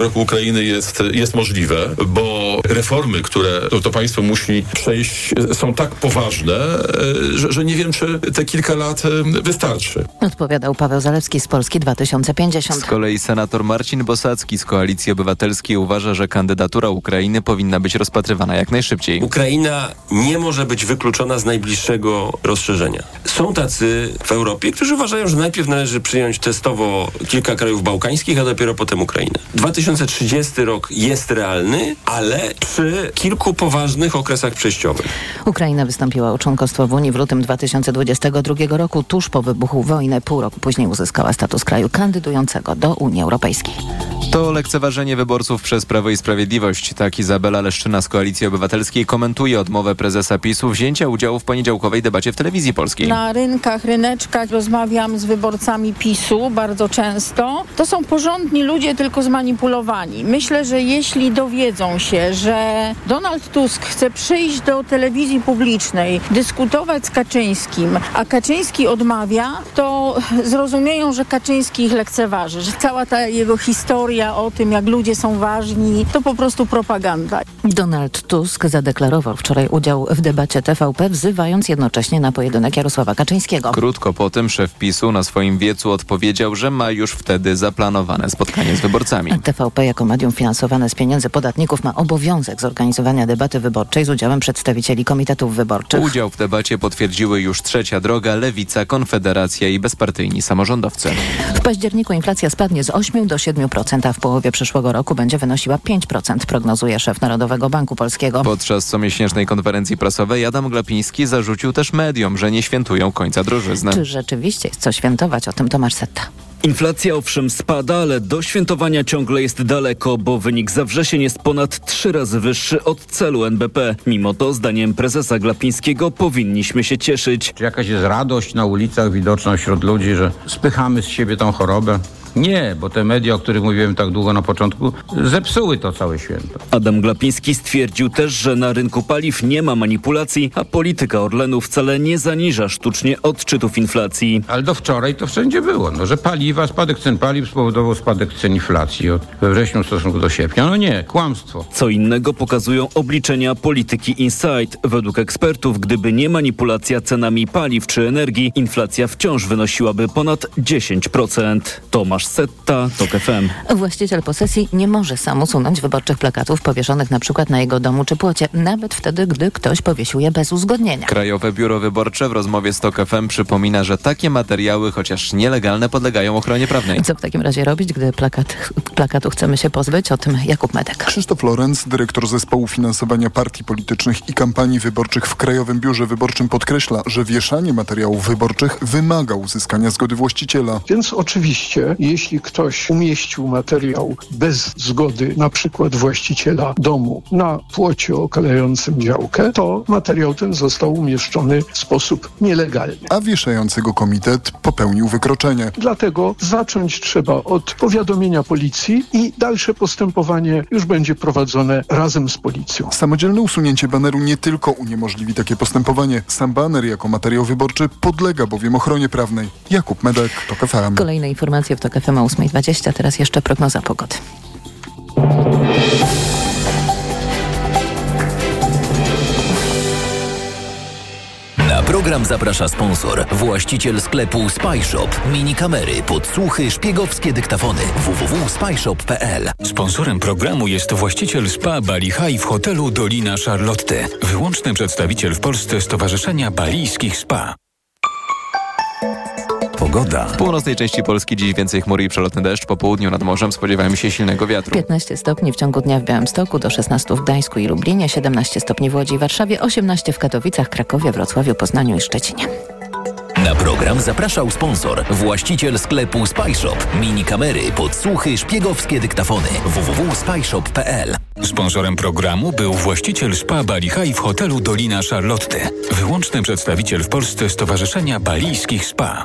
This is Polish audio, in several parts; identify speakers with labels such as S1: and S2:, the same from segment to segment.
S1: roku Ukrainy jest, jest możliwe, bo reformy, które to, to państwo musi przejść, są tak poważne, e, że, że nie wiem, czy te kilka lat e, wystarczy.
S2: Odpowiadał Paweł Zalewski z Polski 2050.
S3: Z kolei senator Marcin Bosacki z Koalicji Obywatelskiej uważa, że kandydatura Ukrainy powinna być rozpatrywana jak najszybciej.
S4: Ukraina nie może być wykluczona z najbliższego rozszerzenia. Są tacy w Europie, którzy uważają, że najpierw należy przyjąć testowo kilka krajów bałkańskich, a dopiero potem Ukrainę. 2030 rok jest realny, ale przy kilku poważnych okresach przejściowych.
S2: Ukraina wystąpiła o członkostwo w Unii w lutym 2022 roku, tuż po wybuchu wojny. Pół roku później uzyskała status kraju kandydującego do Unii Europejskiej.
S3: To lekceważenie wyborców przez Prawo i Sprawiedliwość. Tak Izabela Leszczyna z Koalicji Obywatelskiej komentuje odmowę prezesa PiSu wzięcia udziału w poniedziałkowej debacie w telewizji polskiej.
S5: Na rynkach, ryneczkach rozmawiam z wyborcami PiSu bardzo często. To są porządni ludzie, tylko zmanipulowani. Myślę, że jeśli dowiedzą się, że Donald Tusk chce przyjść do telewizji publicznej, dyskutować z Kaczyńskim, a Kaczyński odmawia, to zrozumieją, że Kaczyński ich lekceważy, że cała ta jego historia o tym, jak ludzie są ważni, to po prostu propaganda.
S2: Donald Tusk zadeklarował wczoraj udział w debacie TVP, wzywając jednocześnie na pojedynek Jarosława Kaczyńskiego.
S3: Krótko po tym szef PiSu na swoim wiecu odpowiedział, że ma już wtedy zaplanowane spotkanie z wyborcami.
S2: TVP jako medium finansowane z pieniędzy podatników ma obowiązek zorganizowania debaty wyborczej z udziałem przedstawicieli komitetów wyborczych.
S3: Udział w debacie potwierdziły już Trzecia Droga, Lewica, Konfederacja i bezpartyjni samorządowcy.
S2: W październiku inflacja spadnie z 8 do 7%, a w połowie przyszłego roku będzie wynosiła 5%, prognozuje szef Narodowego Banku Polskiego.
S3: Podczas comiesięcznej konferencji prasowej Adam Glapiński zarzucił też mediom, że nie świętują końca drożyzny.
S2: Czy rzeczywiście jest co świętować? O tym Tomasz Setta.
S6: Inflacja owszem spada, ale do świętowania ciągle jest daleko, bo wynik za wrzesień jest ponad trzy razy wyższy od celu NBP. Mimo to, zdaniem prezesa Glapińskiego, powinniśmy się cieszyć.
S7: Czy jakaś jest radość na ulicach widoczna wśród ludzi, że spychamy z siebie tą chorobę? Nie, bo te media, o których mówiłem tak długo na początku, zepsuły to całe święto.
S6: Adam Glapiński stwierdził też, że na rynku paliw nie ma manipulacji, a polityka Orlenu wcale nie zaniża sztucznie odczytów inflacji.
S7: Ale do wczoraj to wszędzie było, no, że paliwa, spadek cen paliw spowodował spadek cen inflacji od we wrześniu w stosunku do sierpnia. No nie, kłamstwo.
S6: Co innego pokazują obliczenia polityki Insight. Według ekspertów, gdyby nie manipulacja cenami paliw czy energii, inflacja wciąż wynosiłaby ponad 10%. Tomasz Setta, TOK FM.
S2: Właściciel posesji nie może sam usunąć wyborczych plakatów powieszonych na przykład na jego domu czy płocie, nawet wtedy, gdy ktoś powiesił je bez uzgodnienia.
S3: Krajowe Biuro Wyborcze w rozmowie z TOK FM przypomina, że takie materiały, chociaż nielegalne, podlegają ochronie prawnej.
S2: Co w takim razie robić, gdy plakat, plakatu chcemy się pozbyć? O tym Jakub Medek.
S8: Krzysztof Lorenz, dyrektor zespołu finansowania partii politycznych i kampanii wyborczych w Krajowym Biurze Wyborczym podkreśla, że wieszanie materiałów wyborczych wymaga uzyskania zgody właściciela.
S9: Więc oczywiście, jeśli ktoś umieścił materiał bez zgody na przykład właściciela domu na płocie okalającym działkę, to materiał ten został umieszczony w sposób nielegalny.
S8: A wieszającego komitet popełnił wykroczenie.
S9: Dlatego zacząć trzeba od powiadomienia policji i dalsze postępowanie już będzie prowadzone razem z policją.
S8: Samodzielne usunięcie baneru nie tylko uniemożliwi takie postępowanie. Sam baner jako materiał wyborczy podlega bowiem ochronie prawnej. Jakub Medek, TOK FM.
S2: Kolejne informacje w TOK FM o 8.20, teraz jeszcze prognoza pogody.
S10: Na program zaprasza sponsor, właściciel sklepu SpyShop. Mini kamery, podsłuchy, szpiegowskie dyktafony. www.spyshop.pl
S11: Sponsorem programu jest właściciel spa Bali High w hotelu Dolina Charlotte. Wyłączny przedstawiciel w Polsce Stowarzyszenia Balijskich Spa.
S3: Pogoda. W północnej części Polski dziś więcej chmury i przelotny deszcz. Po południu nad morzem spodziewamy się silnego wiatru.
S2: 15 stopni w ciągu dnia w Białymstoku, do 16 w Gdańsku i Lublinie, 17 stopni w Łodzi i Warszawie, 18 w Katowicach, Krakowie, Wrocławiu, Poznaniu i Szczecinie.
S10: Na program zapraszał sponsor, właściciel sklepu SpyShop. Mini kamery, podsłuchy, szpiegowskie dyktafony. www.spyshop.pl
S11: Sponsorem programu był właściciel spa Bali High w hotelu Dolina Charlotte. Wyłączny przedstawiciel w Polsce Stowarzyszenia Balijskich Spa.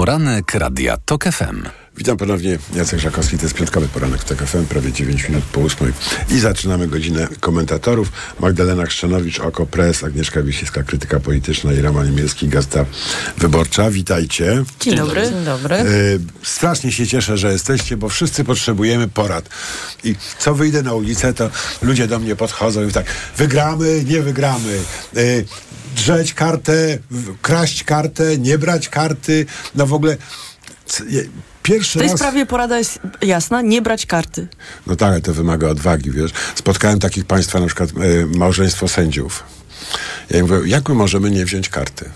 S12: Poranek Radia TOK FM.
S13: Witam ponownie, Jacek Żakowski, to jest piątkowy poranek w TKFM, prawie 9 minut po 8. I zaczynamy godzinę komentatorów. Magdalena Chrzanowicz, Oko Press, Agnieszka Wisińska, krytyka polityczna i Roman Niemiecki, Gazeta Wyborcza. Witajcie.
S14: Dzień dobry. Dzień dobry.
S13: E, strasznie się cieszę, że jesteście, bo wszyscy potrzebujemy porad. I co wyjdę na ulicę, to ludzie do mnie podchodzą i tak, wygramy, nie wygramy. E, drzeć kartę, kraść kartę, nie brać karty. No w ogóle pierwszy
S14: W tej
S13: raz...
S14: sprawie porada jest jasna, nie brać karty.
S13: No tak, ale to wymaga odwagi, wiesz. Spotkałem takich państwa, na przykład e, małżeństwo sędziów. Ja im mówię, jak my możemy nie wziąć karty?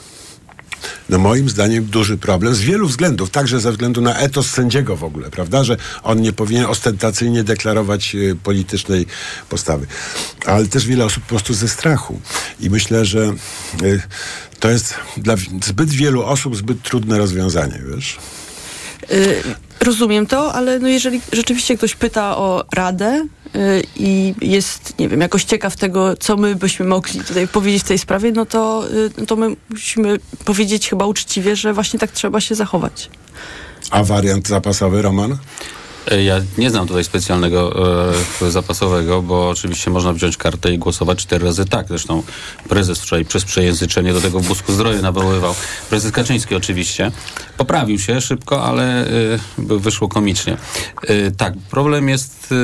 S13: No moim zdaniem duży problem z wielu względów, także ze względu na etos sędziego w ogóle, prawda, że on nie powinien ostentacyjnie deklarować e, politycznej postawy. Ale też wiele osób po prostu ze strachu. I myślę, że e, to jest dla zbyt wielu osób zbyt trudne rozwiązanie, wiesz.
S14: Y, rozumiem to, ale no jeżeli rzeczywiście ktoś pyta o radę y, i jest, nie wiem, jakoś ciekaw tego, co my byśmy mogli tutaj powiedzieć w tej sprawie, no to, y, no to my musimy powiedzieć chyba uczciwie, że właśnie tak trzeba się zachować.
S13: A wariant zapasowy, Roman?
S15: E, Ja nie znam tutaj specjalnego e, zapasowego, bo oczywiście można wziąć kartę i głosować cztery razy tak. Zresztą prezes wczoraj przez przejęzyczenie do tego w Busku Zdroju nawoływał. Prezes Kaczyński oczywiście. Poprawił się szybko, ale e, by- wyszło komicznie. E, tak, problem jest e,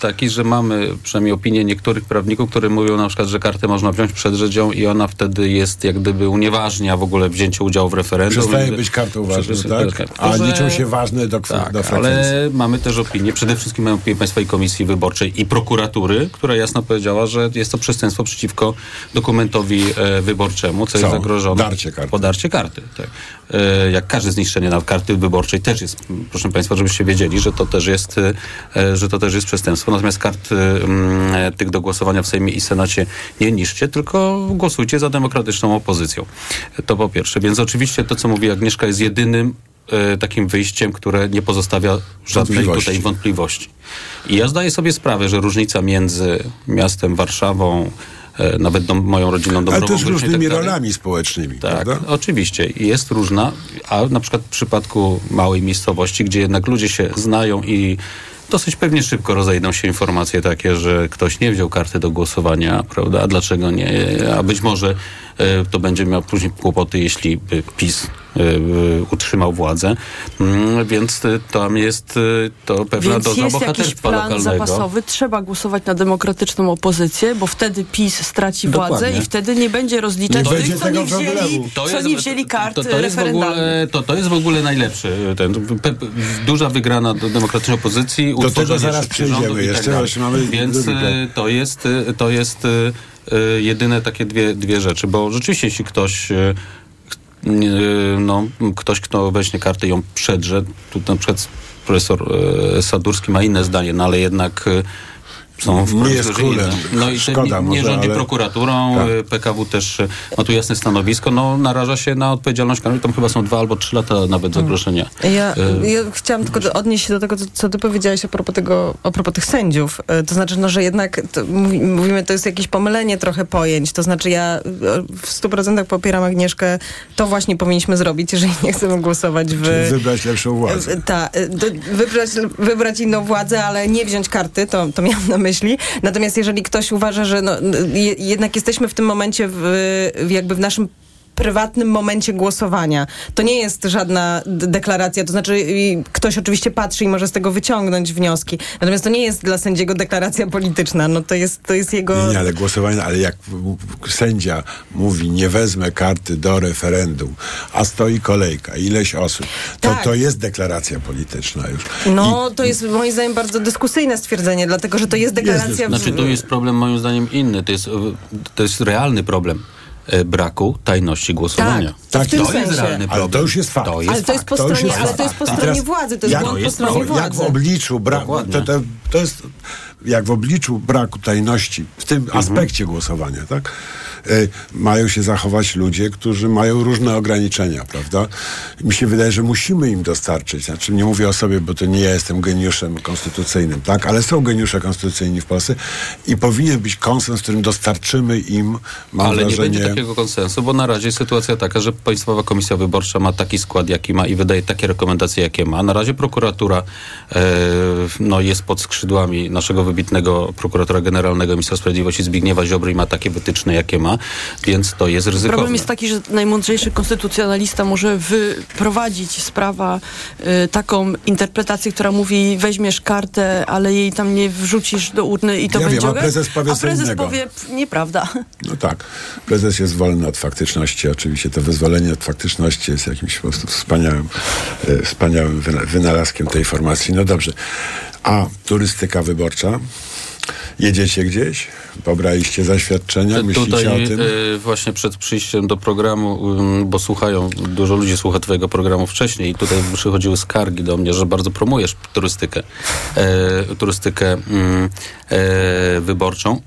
S15: taki, że mamy przynajmniej opinię niektórych prawników, które mówią na przykład, że kartę można wziąć przed rzedzią i ona wtedy jest jak gdyby unieważnia w ogóle wzięcie udziału w referendum.
S13: Przestaje być kartą ważną, tak? A
S15: że-
S13: liczą się ważne do,
S15: tak,
S13: do frekwencji.
S15: ale mamy też opinię, przede wszystkim mamy opinię Państwowej Komisji Wyborczej i prokuratury, która jasno powiedziała, że jest to przestępstwo przeciwko dokumentowi e, wyborczemu, co,
S13: Co?
S15: jest zagrożone.
S13: Darcie karty.
S15: Podarcie karty, tak. E, jak każde zniszczenie na karty wyborczej też jest, proszę Państwa, żebyście wiedzieli, że to też jest, e, że to też jest przestępstwo. Natomiast kart e, e, tych do głosowania w Sejmie i Senacie nie niszczcie, tylko głosujcie za demokratyczną opozycją. To po pierwsze. Więc oczywiście to, co mówi Agnieszka, jest jedynym e, takim wyjściem, które nie pozostawia żadnej
S13: Wątpliwości.
S15: tutaj wątpliwości. I ja zdaję sobie sprawę, że różnica między miastem Warszawą, e, nawet dom, moją rodziną
S13: Ale
S15: Dąbrową
S13: też
S15: Górniczą i
S13: różnymi
S15: tak
S13: rolami społecznymi,
S15: tak,
S13: prawda?
S15: oczywiście. Jest różna, a na przykład w przypadku małej miejscowości, gdzie jednak ludzie się znają i dosyć pewnie szybko rozejdą się informacje takie, że ktoś nie wziął karty do głosowania, prawda? A dlaczego nie? A być może e, to będzie miał później kłopoty, jeśli PiS e, e, utrzymał władzę. Mm, Więc e, tam jest e, to pewna
S14: Więc
S15: doza
S14: jest jakiś plan
S15: lokalnego.
S14: zapasowy, trzeba głosować na demokratyczną opozycję, bo wtedy PiS straci
S15: Dokładnie.
S14: władzę i wtedy nie będzie rozliczać
S15: Nie
S14: tych, co
S15: tego
S14: nie wzięli, co nie wzięli kart
S15: to, to, jest ogóle, to, to jest w ogóle najlepszy. Ten, pe, pe, duża wygrana do demokratycznej opozycji.
S13: Do tego zaraz przejdziemy
S15: tak
S13: jeszcze, jeszcze mamy
S15: Więc e, to jest, e, to jest e, e, jedyne takie dwie, dwie rzeczy, bo rzeczywiście jeśli ktoś e, no, ktoś, kto weźmie kartę i ją przedrze, tu na przykład profesor e, Sadurski ma inne zdanie, no ale jednak e, są w
S13: Nie jest królem.
S15: inne. No i
S13: Szkoda
S15: ten, nie
S13: może,
S15: rządzi
S13: ale-
S15: prokuraturą,
S13: Tak.
S15: e, PKW też e, ma tu jasne stanowisko, no naraża się na odpowiedzialność karną, tam chyba są dwa albo trzy lata nawet zagrożenia.
S16: Ja,
S15: E,
S16: ja chciałam tylko odnieść się do tego, co, ty powiedziałeś a propos, tego, a propos tych sędziów. To znaczy, no, że jednak to, mówi, mówimy, to jest jakieś pomylenie trochę pojęć. To znaczy, ja w 100% popieram Agnieszkę. To właśnie powinniśmy zrobić, jeżeli nie chcemy głosować w...
S13: Czyli wybrać lepszą władzę.
S16: Ta, wybrać, wybrać inną władzę, ale nie wziąć karty, to, to miałam na myśli. Natomiast jeżeli ktoś uważa, że no, jednak jesteśmy w tym momencie w jakby w naszym prywatnym momencie głosowania. To nie jest żadna deklaracja, to znaczy i ktoś oczywiście patrzy i może z tego wyciągnąć wnioski. Natomiast to nie jest dla sędziego deklaracja polityczna, no to jest, to jest jego...
S13: Nie, nie, ale głosowanie, ale jak sędzia mówi, nie wezmę karty do referendum, a stoi kolejka, ileś osób, to
S16: Tak.
S13: to jest deklaracja polityczna już.
S16: No, to jest moim zdaniem bardzo dyskusyjne stwierdzenie, dlatego że to jest deklaracja... w-
S15: Znaczy tu jest problem moim zdaniem inny, to jest, to jest realny problem braku tajności głosowania.
S16: Tak, w tym
S15: to jest realny problem.
S13: Ale to już jest fakt.
S15: To jest
S16: Ale to jest
S15: fakt.
S16: po stronie,
S13: jest
S16: ale to jest po
S13: fakt. I
S16: stronie
S13: teraz
S16: władzy, to jest
S13: jak-
S16: błąd po stronie
S13: Jak
S16: władzy.
S13: w obliczu braku, to, to, to jest jak w obliczu braku tajności w tym
S15: Mhm.
S13: aspekcie głosowania, tak? Y, mają się zachować ludzie, którzy mają różne ograniczenia, prawda? Mi się wydaje, że musimy im dostarczyć. Znaczy, nie mówię o sobie, bo to nie ja jestem geniuszem konstytucyjnym, tak? Ale są geniusze konstytucyjni w Polsce i powinien być konsens, w którym dostarczymy im, mam
S15: Ale
S13: wrażenie...
S15: nie będzie takiego konsensu, bo na razie sytuacja taka, że Państwowa Komisja Wyborcza ma taki skład, jaki ma i wydaje takie rekomendacje, jakie ma. Na razie prokuratura e, no, jest pod skrzydłami naszego wybitnego prokuratora generalnego ministra sprawiedliwości Zbigniewa Ziobry i ma takie wytyczne, jakie ma, więc to jest ryzykowne.
S14: Problem jest taki, że najmądrzejszy konstytucjonalista może wyprowadzić z prawa y, taką interpretację, która mówi weźmiesz kartę, ale jej tam nie wrzucisz do urny i to
S13: Ja
S14: będzie
S13: wiem, a prezes powie
S14: A prezes powie, "Pff, nieprawda.
S13: No tak. Prezes jest wolny od faktyczności. Oczywiście to wyzwolenie od faktyczności jest jakimś po prostu wspaniałym, e, wspaniałym wyna- wynalazkiem tej formacji. No dobrze. A turystyka wyborcza? Jedziecie gdzieś? Pobraliście zaświadczenia? Myślicie
S15: Tutaj
S13: o tym?
S15: e, właśnie przed przyjściem do programu, bo słuchają, dużo ludzi słucha twojego programu wcześniej i tutaj przychodziły skargi do mnie, że bardzo promujesz turystykę, e, turystykę e, wyborczą.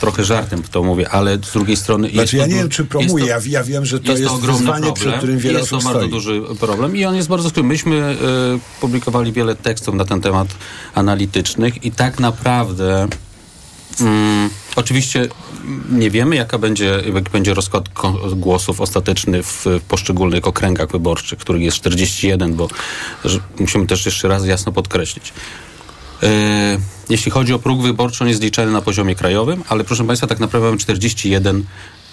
S15: Trochę żartem to mówię, ale z drugiej strony...
S13: Znaczy
S15: jest
S13: ja
S15: to
S13: nie wiem, czy
S15: jest
S13: promuję.
S15: to-
S13: Ja, ja wiem, że to jest,
S15: to ogromny
S13: wyzwanie,
S15: problem.
S13: którym wiele
S15: Jest to
S13: osób
S15: bardzo
S13: stoi.
S15: duży problem i on jest bardzo skrótny. Myśmy e, publikowali wiele tekstów na ten temat analitycznych i tak naprawdę mm, oczywiście nie wiemy, jaka będzie, jaki będzie rozkład głosów ostateczny w, w poszczególnych okręgach wyborczych, których jest 41, bo musimy też jeszcze raz jasno podkreślić. E, jeśli chodzi o próg wyborczy, on jest liczany na poziomie krajowym, ale proszę Państwa, tak naprawdę mamy 41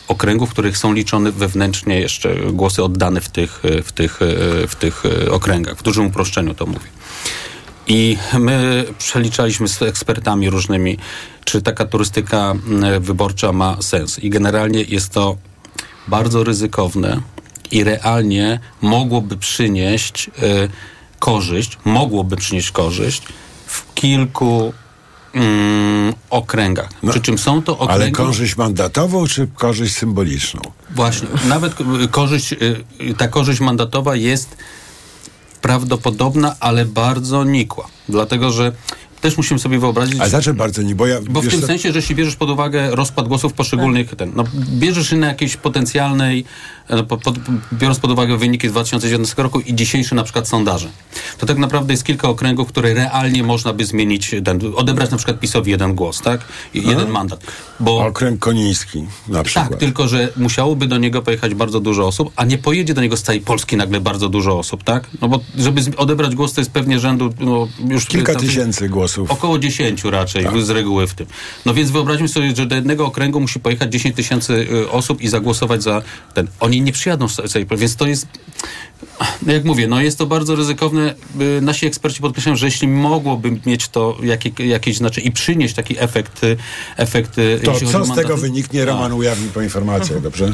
S15: okręgów, w których są liczone wewnętrznie jeszcze głosy oddane w tych, e, w tych, e, w tych okręgach. W dużym uproszczeniu to mówię. I my przeliczaliśmy z ekspertami różnymi, czy taka turystyka wyborcza ma sens. I generalnie jest to bardzo ryzykowne i realnie mogłoby przynieść e, korzyść, mogłoby przynieść korzyść w kilku mm, okręgach. Przy czym są to okręgi...
S13: Ale korzyść mandatową, czy korzyść symboliczną?
S15: Właśnie, nawet k- korzyść, y, ta korzyść mandatowa jest prawdopodobna, ale bardzo nikła. Dlatego, że też musimy sobie wyobrazić...
S13: A znaczy bardzo nie, bo ja...
S15: Bo w tym
S13: co-
S15: sensie, że jeśli bierzesz pod uwagę rozkład głosów poszczególnych, ten, no, bierzesz na jakiejś potencjalnej, e, po, pod, biorąc pod uwagę wyniki z 2017 roku i dzisiejsze na przykład sondaże, to tak naprawdę jest kilka okręgów, które realnie można by zmienić, ten, odebrać na przykład PiSowi jeden głos, tak? I, jeden mandat. Bo,
S13: Okręg Koniński na przykład.
S15: tak, tylko że musiałoby do niego pojechać bardzo dużo osób, a nie pojedzie do niego z całej Polski nagle bardzo dużo osób, tak? No bo żeby odebrać głos, to jest pewnie rzędu no, już...
S13: Kilka
S15: tam-
S13: tysięcy głosów.
S15: Około 10 raczej, z reguły w tym. No więc wyobraźmy sobie, że do jednego okręgu musi pojechać 10 tysięcy y, osób i zagłosować za ten. Oni nie przyjadą z całej więc to jest... No jak mówię, no jest to bardzo ryzykowne. Y, Nasi eksperci podkreślają, że jeśli mogłoby mieć to jakie, jakieś znaczy i przynieść taki efekt, y, efekt
S13: To co z
S15: mandaty-
S13: tego wyniknie, Roman ujawni po informacjach, dobrze?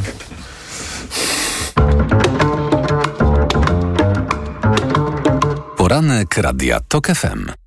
S12: Poranek Radia TOK FM.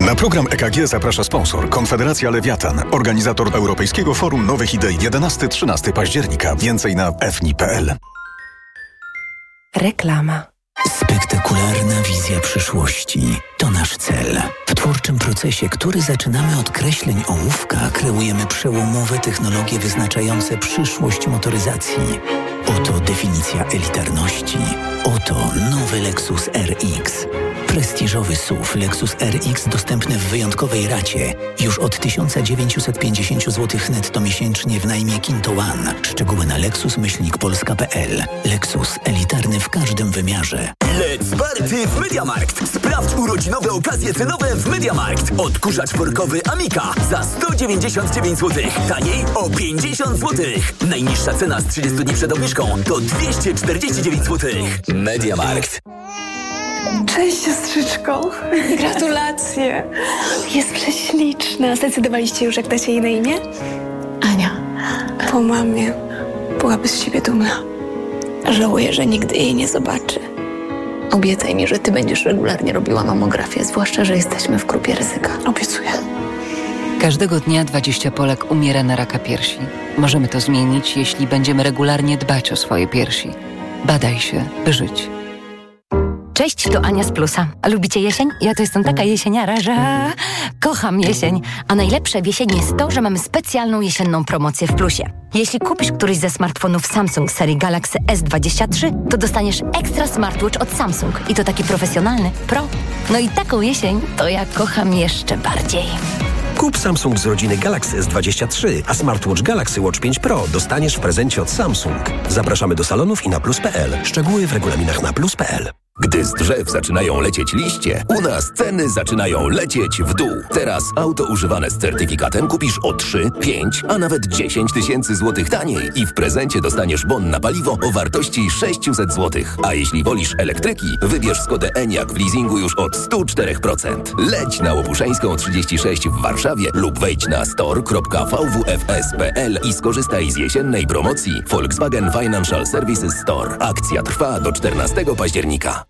S17: Na program EKG zaprasza sponsor Konfederacja Lewiatan, organizator Europejskiego Forum Nowych Idei 11-13 października. Więcej na fni.pl.
S18: Reklama.
S19: Spektakularna wizja przyszłości to nasz cel. W twórczym procesie, który zaczynamy od kreśleń ołówka, kreujemy przełomowe technologie wyznaczające przyszłość motoryzacji. Oto definicja elitarności. Oto nowy Lexus RX. Prestiżowy SUV Lexus RX dostępny w wyjątkowej racie. Już od 1950 zł netto miesięcznie w najmie Kinto One. Szczegóły na lexus-polska.pl. Lexus elitarny w każdym wymiarze.
S20: Let's party w Mediamarkt! Sprawdź urodzinowe okazje cenowe w Mediamarkt. Odkurzacz workowy Amika za 199 zł. Taniej o 50 zł. Najniższa cena z 30 dni przed obniżką to 249 zł. Mediamarkt.
S18: Cześć siostrzyczko. Gratulacje. Jest prześliczna. Zdecydowaliście już, jak dacie jej na imię? Ania. Po mamie. Byłaby z siebie dumna. Żałuję, że nigdy jej nie zobaczy. Obiecaj mi, że ty będziesz regularnie robiła mamografię, zwłaszcza, że jesteśmy w grupie ryzyka.
S21: Obiecuję. Każdego dnia 20 Polek umiera na raka piersi. Możemy to zmienić, jeśli będziemy regularnie dbać o swoje piersi. Badaj się, by żyć.
S22: Cześć, to Ania z Plusa. A lubicie jesień? Ja to jestem taka jesieniara, że kocham jesień. A najlepsze w jesieni jest to, że mamy specjalną jesienną promocję w Plusie. Jeśli kupisz któryś ze smartfonów Samsung serii Galaxy S23, to dostaniesz ekstra smartwatch od Samsung. I to taki profesjonalny, pro. No i taką jesień to ja kocham jeszcze bardziej.
S23: Kup Samsung z rodziny Galaxy S23, a smartwatch Galaxy Watch 5 Pro dostaniesz w prezencie od Samsung. Zapraszamy do salonów i na plus.pl. Szczegóły w regulaminach na plus.pl.
S10: Gdy z drzew zaczynają lecieć liście, u nas ceny zaczynają lecieć w dół. Teraz auto używane z certyfikatem kupisz o 3, 5, a nawet 10 tysięcy złotych taniej i w prezencie dostaniesz bon na paliwo o wartości 600 złotych. A jeśli wolisz elektryki, wybierz Skodę Enyaq w leasingu już od 104%. Leć na Łopuszeńską 36 w Warszawie lub wejdź na store.vwfs.pl i skorzystaj z jesiennej promocji Volkswagen Financial Services Store. Akcja trwa do 14 października.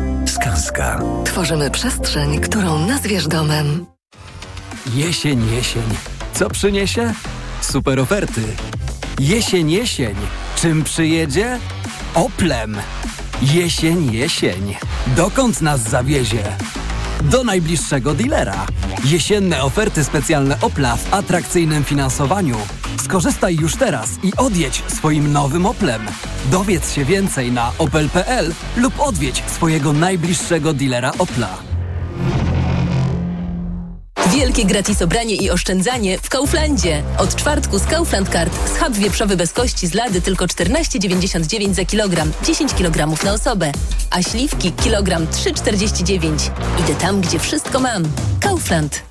S24: Skanska.
S18: Tworzymy przestrzeń, którą nazwiesz domem.
S25: Jesień, jesień. Co przyniesie? Super oferty. Jesień, jesień. Czym przyjedzie? Oplem. Jesień, jesień. Dokąd nas zawiezie? Do najbliższego dealera. Jesienne oferty specjalne Opla w atrakcyjnym finansowaniu. Skorzystaj już teraz i odjedź swoim nowym Oplem. Dowiedz się więcej na opel.pl lub odwiedź swojego najbliższego dealera Opla.
S26: Wielkie gratis obranie i oszczędzanie w Kauflandzie. Od czwartku z Kaufland Card schab wieprzowy bez kości z lady tylko 14,99 za kilogram, 10 kg na osobę. A śliwki kilogram 3,49. Idę tam, gdzie wszystko mam. Kaufland.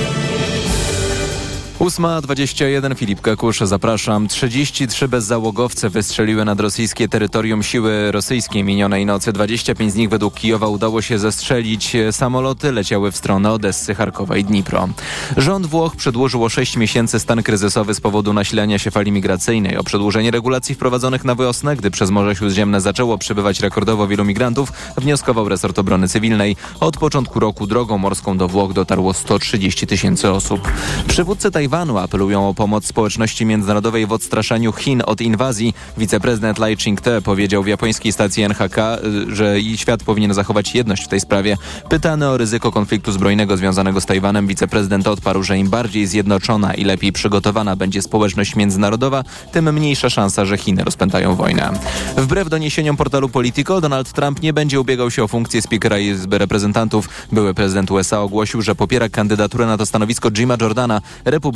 S3: 8.21 Filip Kakusz, zapraszam. 33 bezzałogowce wystrzeliły nad rosyjskie terytorium siły rosyjskie minionej nocy. 25 z nich według Kijowa udało się zestrzelić. Samoloty leciały w stronę Odessy, Charkowa i Dnipro. Rząd Włoch przedłużył o 6 miesięcy stan kryzysowy z powodu nasilenia się fali migracyjnej. O przedłużenie regulacji wprowadzonych na wiosnę, gdy przez Morze Śródziemne zaczęło przybywać rekordowo wielu migrantów, wnioskował resort obrony cywilnej. Od początku roku drogą morską do Włoch dotarło 130 tysięcy osób. Przywódcy Tajwanu apelują o pomoc społeczności międzynarodowej w odstraszaniu Chin od inwazji. Wiceprezydent Lai Ching-te powiedział w japońskiej stacji NHK, y, że świat powinien zachować jedność w tej sprawie. Pytany o ryzyko konfliktu zbrojnego związanego z Tajwanem, wiceprezydent odparł, że im bardziej zjednoczona i lepiej przygotowana będzie społeczność międzynarodowa, tym mniejsza szansa, że Chiny rozpętają wojnę. Wbrew doniesieniom portalu Politico, Donald Trump nie będzie ubiegał się o funkcję speakera Izby Reprezentantów. Były prezydent USA ogłosił, że popiera kandydaturę na to stanowisko Jima Jordana,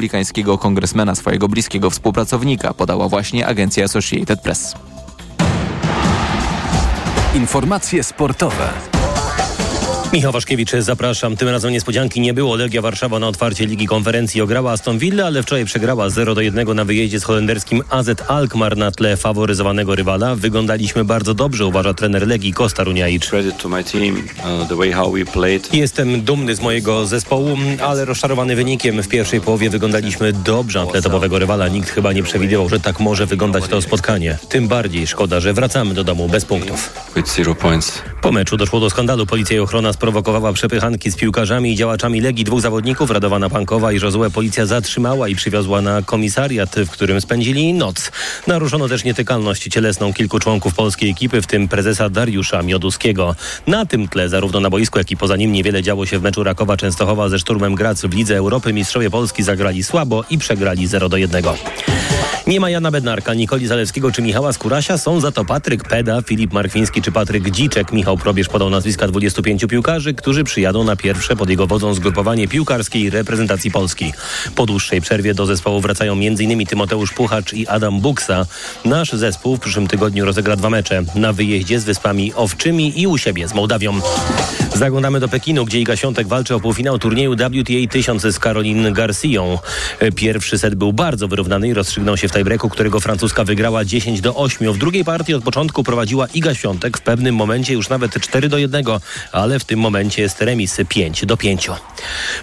S3: republikańskiego kongresmena, swojego bliskiego współpracownika, podała właśnie agencja Associated Press.
S17: Informacje sportowe.
S27: Michał Waszkiewicz, zapraszam. Tym razem niespodzianki nie było. Legia Warszawa na otwarcie Ligi Konferencji ograła Aston Villa, ale wczoraj przegrała 0 do 1 na wyjeździe z holenderskim AZ Alkmaar na tle faworyzowanego rywala. Wyglądaliśmy bardzo dobrze, uważa trener Legii Kosta Runiaic. Jestem dumny z mojego zespołu, ale rozczarowany wynikiem. W pierwszej połowie wyglądaliśmy dobrze na tle topowego rywala. Nikt chyba nie przewidywał, że tak może wyglądać to spotkanie. Tym bardziej szkoda, że wracamy do domu bez punktów. Po meczu doszło do skandalu. Policja i ochrona sprowokowała przepychanki z piłkarzami i działaczami Legii dwóch zawodników, Radowana Pankowa i Żozue. Policja zatrzymała i przywiozła na komisariat, w którym spędzili noc. Naruszono też nietykalność cielesną kilku członków polskiej ekipy, w tym prezesa Dariusza Mioduskiego. Na tym tle zarówno na boisku, jak i poza nim niewiele działo się w meczu Rakowa Częstochowa ze Szturmem Grac w Lidze Europy. Mistrzowie Polski zagrali słabo i przegrali 0 do 1. Nie ma Jana Bednarka, Nikoli Zalewskiego czy Michała Skurasia, są za to Patryk Peda, Filip Markwiński czy Patryk Dziczek. Michał Probierz podał nazwiska 25 piłkarzy, którzy przyjadą na pierwsze pod jego wodzą zgrupowanie piłkarskiej reprezentacji Polski. Po dłuższej przerwie do zespołu wracają m.in. Tymoteusz Puchacz i Adam Buksa. Nasz zespół w przyszłym tygodniu rozegra dwa mecze na wyjeździe z Wyspami Owczymi i u siebie z Mołdawią. Zaglądamy do Pekinu, gdzie Iga Świątek walczy o półfinał turnieju WTA 1000 z Caroline Garcją. Pierwszy set był bardzo wyrównany i rozstrzygnął się w tiebreaku, którego francuska wygrała 10 do 8. W drugiej partii od początku prowadziła Iga Świątek, w pewnym momencie już nawet 4 do 1, ale w tym momencie jest remis 5 do 5.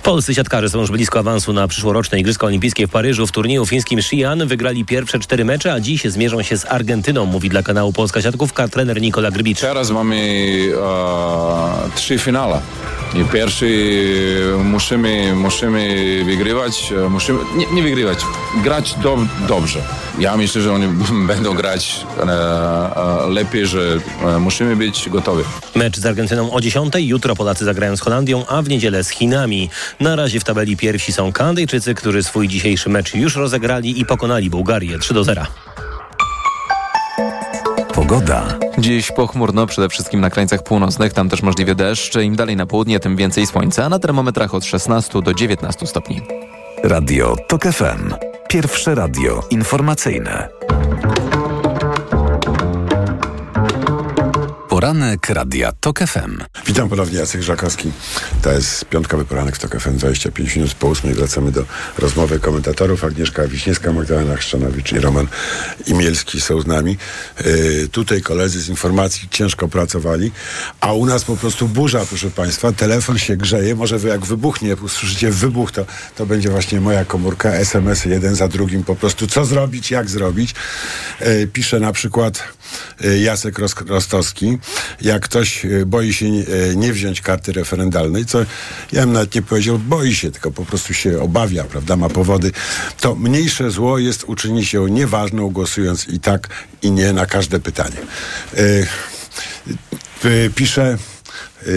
S27: Polscy siatkarze są już blisko awansu na przyszłoroczne Igrzyska Olimpijskie w Paryżu. W turnieju fińskim Xi'an wygrali pierwsze cztery mecze, a dziś zmierzą się z Argentyną, mówi dla kanału Polska Siatkówka trener Nikola Grbicz.
S28: Teraz mamy e, trzy finale. I pierwszy musimy, musimy wygrywać, e, musimy, nie, nie wygrywać, grać do, dobrze. Ja myślę, że oni będą grać e, e, lepiej, że e, musimy być gotowi.
S27: Mecz z Argentyną o 10. Jutro Polacy zagrają z Holandią, a w niedzielę z Chinami. Na razie w tabeli pierwsi są Kanadyjczycy, którzy swój dzisiejszy mecz już rozegrali i pokonali Bułgarię 3 do 0.
S12: Pogoda.
S3: Dziś pochmurno, przede wszystkim na krańcach północnych, tam też możliwy deszcz. Im dalej na południe, tym więcej słońca, na termometrach od 16 do 19 stopni.
S12: Radio TOK FM. Pierwsze radio informacyjne. Poranek Radia TOK FM.
S13: Witam ponownie, Jacek Żakowski. To jest piątkowy poranek w TOK FM, 25 minut po 8. Wracamy do rozmowy komentatorów. Agnieszka Wiśniewska, Magdalena Chrzanowicz i Roman Imielski są z nami. Yy, tutaj koledzy z informacji ciężko pracowali, a u nas po prostu burza, proszę Państwa. Telefon się grzeje, może wy jak wybuchnie, usłyszycie wybuch, to, to będzie właśnie moja komórka, SMS jeden za drugim po prostu. Co zrobić, jak zrobić? Yy, pisze na przykład Jacek Ros- Rostowski, jak ktoś y, boi się nie, y, nie wziąć karty referendalnej, co ja bym nawet nie powiedział boi się, tylko po prostu się obawia, prawda, ma powody, to mniejsze zło jest uczynić ją nieważną, głosując i tak, i nie na każde pytanie. Pisze,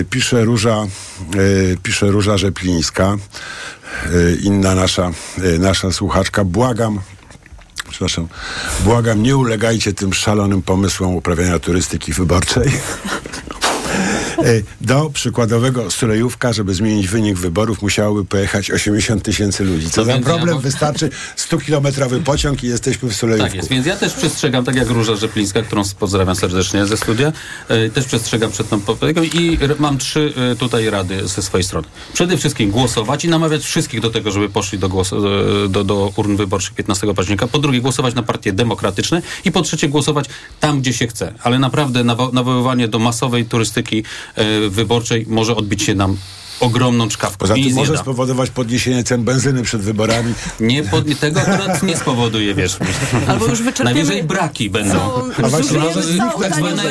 S13: pisze Róża, pisze Róża Rzeplińska, inna nasza, nasza słuchaczka, błagam, przepraszam, błagam, nie ulegajcie tym szalonym pomysłom uprawiania turystyki wyborczej. E, Do przykładowego Sulejówka, żeby zmienić wynik wyborów, musiałoby pojechać 80 tysięcy ludzi. Co za problem?
S15: ja-
S13: Wystarczy 100-kilometrowy pociąg i jesteśmy w Sulejówku.
S15: Tak jest, więc ja też przestrzegam, tak jak Róża Rzeplińska, którą pozdrawiam serdecznie ze studia, e, też przestrzegam przed tą poprawką i mam trzy e, tutaj rady ze swojej strony. Przede wszystkim głosować i namawiać wszystkich do tego, żeby poszli do, głos, do, do urn wyborczych 15 października. Po drugie, głosować na partie demokratyczne i po trzecie, głosować tam, gdzie się chce. Ale naprawdę nawo- nawoływanie do masowej turystyki wyborczej może odbić się nam ogromną czkawką.
S13: Poza
S15: I
S13: tym może spowodować podniesienie cen benzyny przed wyborami.
S15: Nie, pod, tego akurat nie spowoduje, wiesz.
S14: Albo już wyczerpiemy-
S15: Najwyżej braki będą.
S14: No, A właśnie-
S15: tak zwane-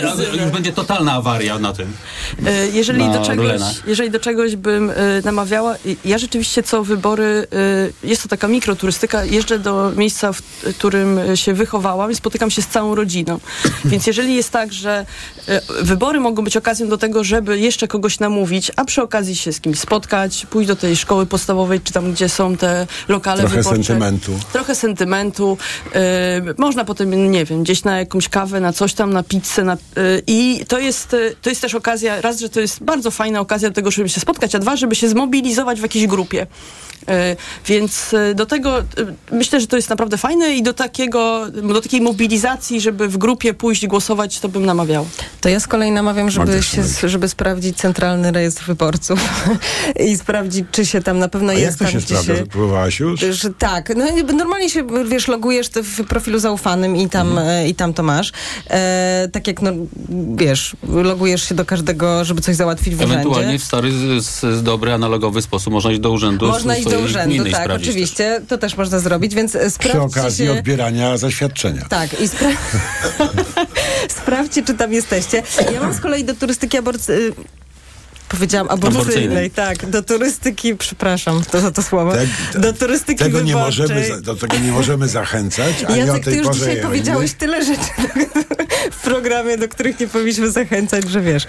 S15: już będzie totalna awaria na tym.
S14: E, Jeżeli,
S15: Na
S14: do czegoś,
S15: rulenach.
S14: jeżeli do czegoś bym e, namawiała, ja rzeczywiście co wybory, e, jest to taka mikroturystyka, jeżdżę do miejsca, w którym e, się wychowałam i spotykam się z całą rodziną. Więc jeżeli jest tak, że e, wybory mogą być okazją do tego, żeby jeszcze kogoś namówić, a przy okazji się z kimś spotkać, pójść do tej szkoły podstawowej, czy tam, gdzie są te lokale
S13: Trochę
S14: wyborcze.
S13: sentymentu.
S14: Trochę sentymentu. E, można potem, nie wiem, gdzieś na jakąś kawę, na coś tam, na pizzę. Na, e, I to jest, e, to jest też okazja, raz, że to jest bardzo fajna okazja do tego, żeby się spotkać, a dwa, żeby się zmobilizować w jakiejś grupie. E, Więc e, do tego e, myślę, że to jest naprawdę fajne i do takiego, do takiej mobilizacji, żeby w grupie pójść głosować, to bym namawiał.
S16: To ja z kolei namawiam, żeby, się, żeby sprawdzić centralny rejestr wyborców i sprawdzić, czy się tam na pewno
S13: A
S16: jest
S13: jak to
S16: tam,
S13: się sprawdza? Próbowałaś już?
S16: Że tak, no normalnie się, wiesz, logujesz w profilu zaufanym i tam,
S13: Mhm.
S16: e, i tam to masz. E, tak jak, no, wiesz, logujesz się do każdego, żeby coś załatwić w
S15: Ewentualnie
S16: urzędzie.
S15: w stary, z, z dobry, analogowy sposób można iść do urzędu
S16: Można iść do urzędu, tak, oczywiście. To też można zrobić, więc e,
S13: Przy okazji
S16: się...
S13: odbierania zaświadczenia.
S16: Tak, i spra- sprawdźcie, czy tam jesteście. Ja mam z kolei do turystyki aborcy... powiedziałam aborcyjnej, tak. Do turystyki, przepraszam to za to słowo,
S13: Te-
S16: do turystyki
S13: Tego nie
S16: wyborczej.
S13: możemy, za- do tego nie możemy zachęcać, a nie o
S16: Jacek, ty już
S13: porze
S16: dzisiaj
S13: jemy.
S16: powiedziałeś tyle rzeczy w programie, do których nie powinniśmy zachęcać, że wiesz,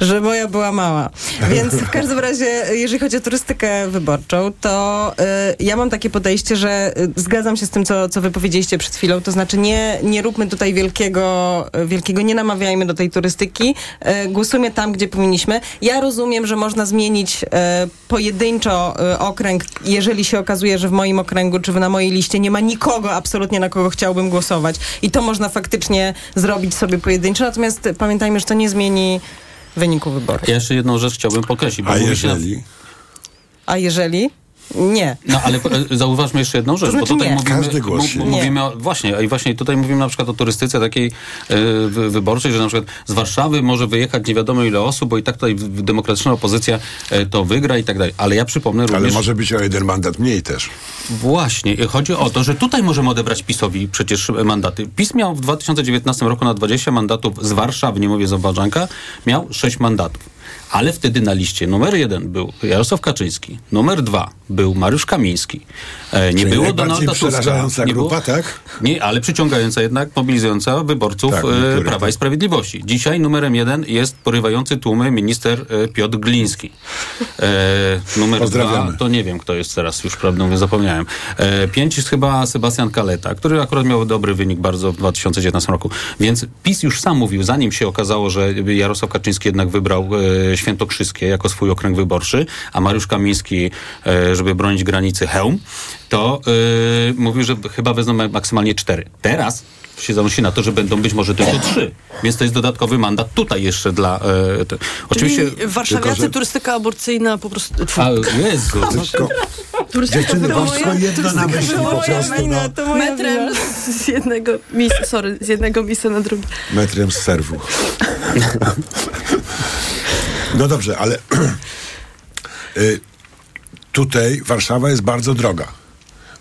S16: że moja była mała. Więc w każdym razie, jeżeli chodzi o turystykę wyborczą, to y, ja mam takie podejście, że y, zgadzam się z tym, co, co wy powiedzieliście przed chwilą, to znaczy nie, nie róbmy tutaj wielkiego, wielkiego, nie namawiajmy do tej turystyki, y, głosujmy tam, gdzie powinniśmy. Ja rozumiem, że można zmienić y, pojedynczo y, okręg, jeżeli się okazuje, że w moim okręgu, czy na mojej liście nie ma nikogo absolutnie, na kogo chciałbym głosować. I to można faktycznie zrobić sobie pojedynczo, natomiast pamiętajmy, że to nie zmieni wyniku wyborów.
S15: Ja jeszcze jedną rzecz chciałbym podkreślić. Bo
S13: A
S15: mówi się na-
S13: jeżeli?
S16: A jeżeli? Nie.
S15: No ale e, zauważmy jeszcze jedną rzecz,
S16: To znaczy
S15: bo tutaj
S16: nie.
S15: mówimy,
S13: Każdy głos
S15: mówimy o, właśnie, a i właśnie tutaj mówimy na przykład o turystyce takiej wy- wyborczej, że na przykład z Warszawy może wyjechać nie wiadomo ile osób, bo i tak tutaj demokratyczna opozycja e, to wygra i tak dalej. Ale ja przypomnę
S13: Ale
S15: również...
S13: może być o jeden mandat mniej też.
S15: Właśnie. I Chodzi o to, że tutaj możemy odebrać PiSowi przecież mandaty. PiS miał w 2019 roku na 20 mandatów z Warszawy, nie mówię z Obwadżanka, miał 6 mandatów. Ale wtedy na liście numer jeden był Jarosław Kaczyński, numer dwa był Mariusz Kamiński. E, nie
S13: Czyli
S15: było Donalda Tuska.
S13: przerażająca
S15: Nie
S13: grupa,
S15: było,
S13: tak?
S15: Nie, ale przyciągająca jednak, mobilizująca wyborców
S13: Tak,
S15: e, Prawa
S13: tak.
S15: i Sprawiedliwości. Dzisiaj numerem jeden jest porywający tłumy minister e, Piotr Gliński. E, numer dwa to nie wiem, kto jest teraz, już prawdę mówiąc zapomniałem. E, pięć jest chyba Sebastian Kaleta, który akurat miał dobry wynik bardzo w 2019 roku. Więc PiS już sam mówił, zanim się okazało, że Jarosław Kaczyński jednak wybrał e, Świętokrzyskie jako swój okręg wyborczy, a Mariusz Kamiński, e, żeby bronić granicy Hełm, to e, mówił, że chyba wezmą ma- maksymalnie cztery. Teraz się zanosi na to, że będą być może tylko trzy. Więc to jest dodatkowy mandat tutaj jeszcze dla... E, te. Oczywiście...
S14: Warszawiacy,
S15: tylko, że-
S14: turystyka aborcyjna po prostu... Tfu,
S15: A, Jezu,
S13: Tylko
S14: turystyka
S13: dziewczyny,
S14: wyborcza.
S13: wam tylko jedno na myśli po prostu, no.
S16: to moja
S14: Metrem z jednego miejsca, sorry, z jednego miejsca na drugie.
S13: metrem z serwu. No dobrze, ale y, tutaj Warszawa jest bardzo droga.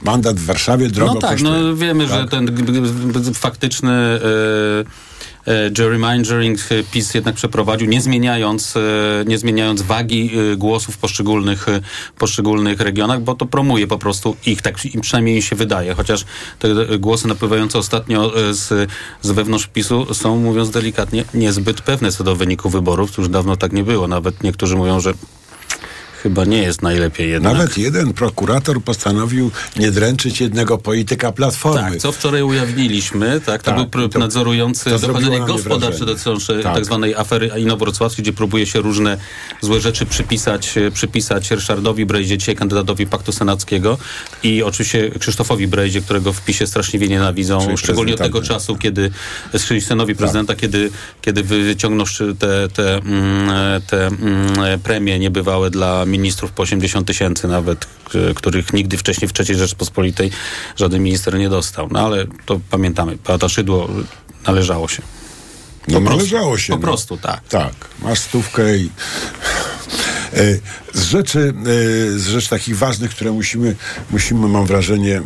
S13: Mandat w Warszawie drogo
S15: No tak,
S13: kosztuje.
S15: no wiemy, że
S13: Tak.
S15: ten g- g- faktyczny e, gerrymandering e, PiS jednak przeprowadził, nie zmieniając, e, nie zmieniając wagi e, głosów w poszczególnych, e, poszczególnych regionach, bo to promuje po prostu ich, tak im przynajmniej się wydaje, chociaż te e, głosy napływające ostatnio e, z, z wewnątrz PiSu są, mówiąc delikatnie, niezbyt pewne co do wyniku wyborów, to już dawno tak nie było, nawet niektórzy mówią, że chyba nie jest najlepiej jednak.
S13: Nawet jeden prokurator postanowił nie dręczyć jednego polityka Platformy.
S15: Tak, co wczoraj ujawniliśmy, tak, to
S13: Tak,
S15: był pr-
S13: to-
S15: nadzorujący
S13: to
S15: dochodzenie gospodarcze dotyczące
S13: Tak.
S15: tak. zwanej afery inowrocławskiej, gdzie próbuje się różne złe rzeczy przypisać, e, przypisać Ryszardowi Brejdzie, dzisiaj kandydatowi Paktu Senackiego i oczywiście Krzysztofowi Brejdzie, którego w PiSie straszliwie nienawidzą,
S13: Czyli
S15: szczególnie od tego czasu, kiedy synowi prezydenta, kiedy, kiedy wyciągnął te, te, mm, e, te mm, e, premie niebywałe dla ministrów po 80 tysięcy nawet, k- których nigdy wcześniej w III Rzeczpospolitej żaden minister nie dostał. No ale to pamiętamy, Beata Szydło należało się.
S13: No
S15: Po prostu.
S13: należało się.
S15: Po
S13: no.
S15: prostu tak.
S13: Tak, masz stówkę i... E, Z rzeczy, e, z rzeczy takich ważnych, które musimy, musimy mam wrażenie, e,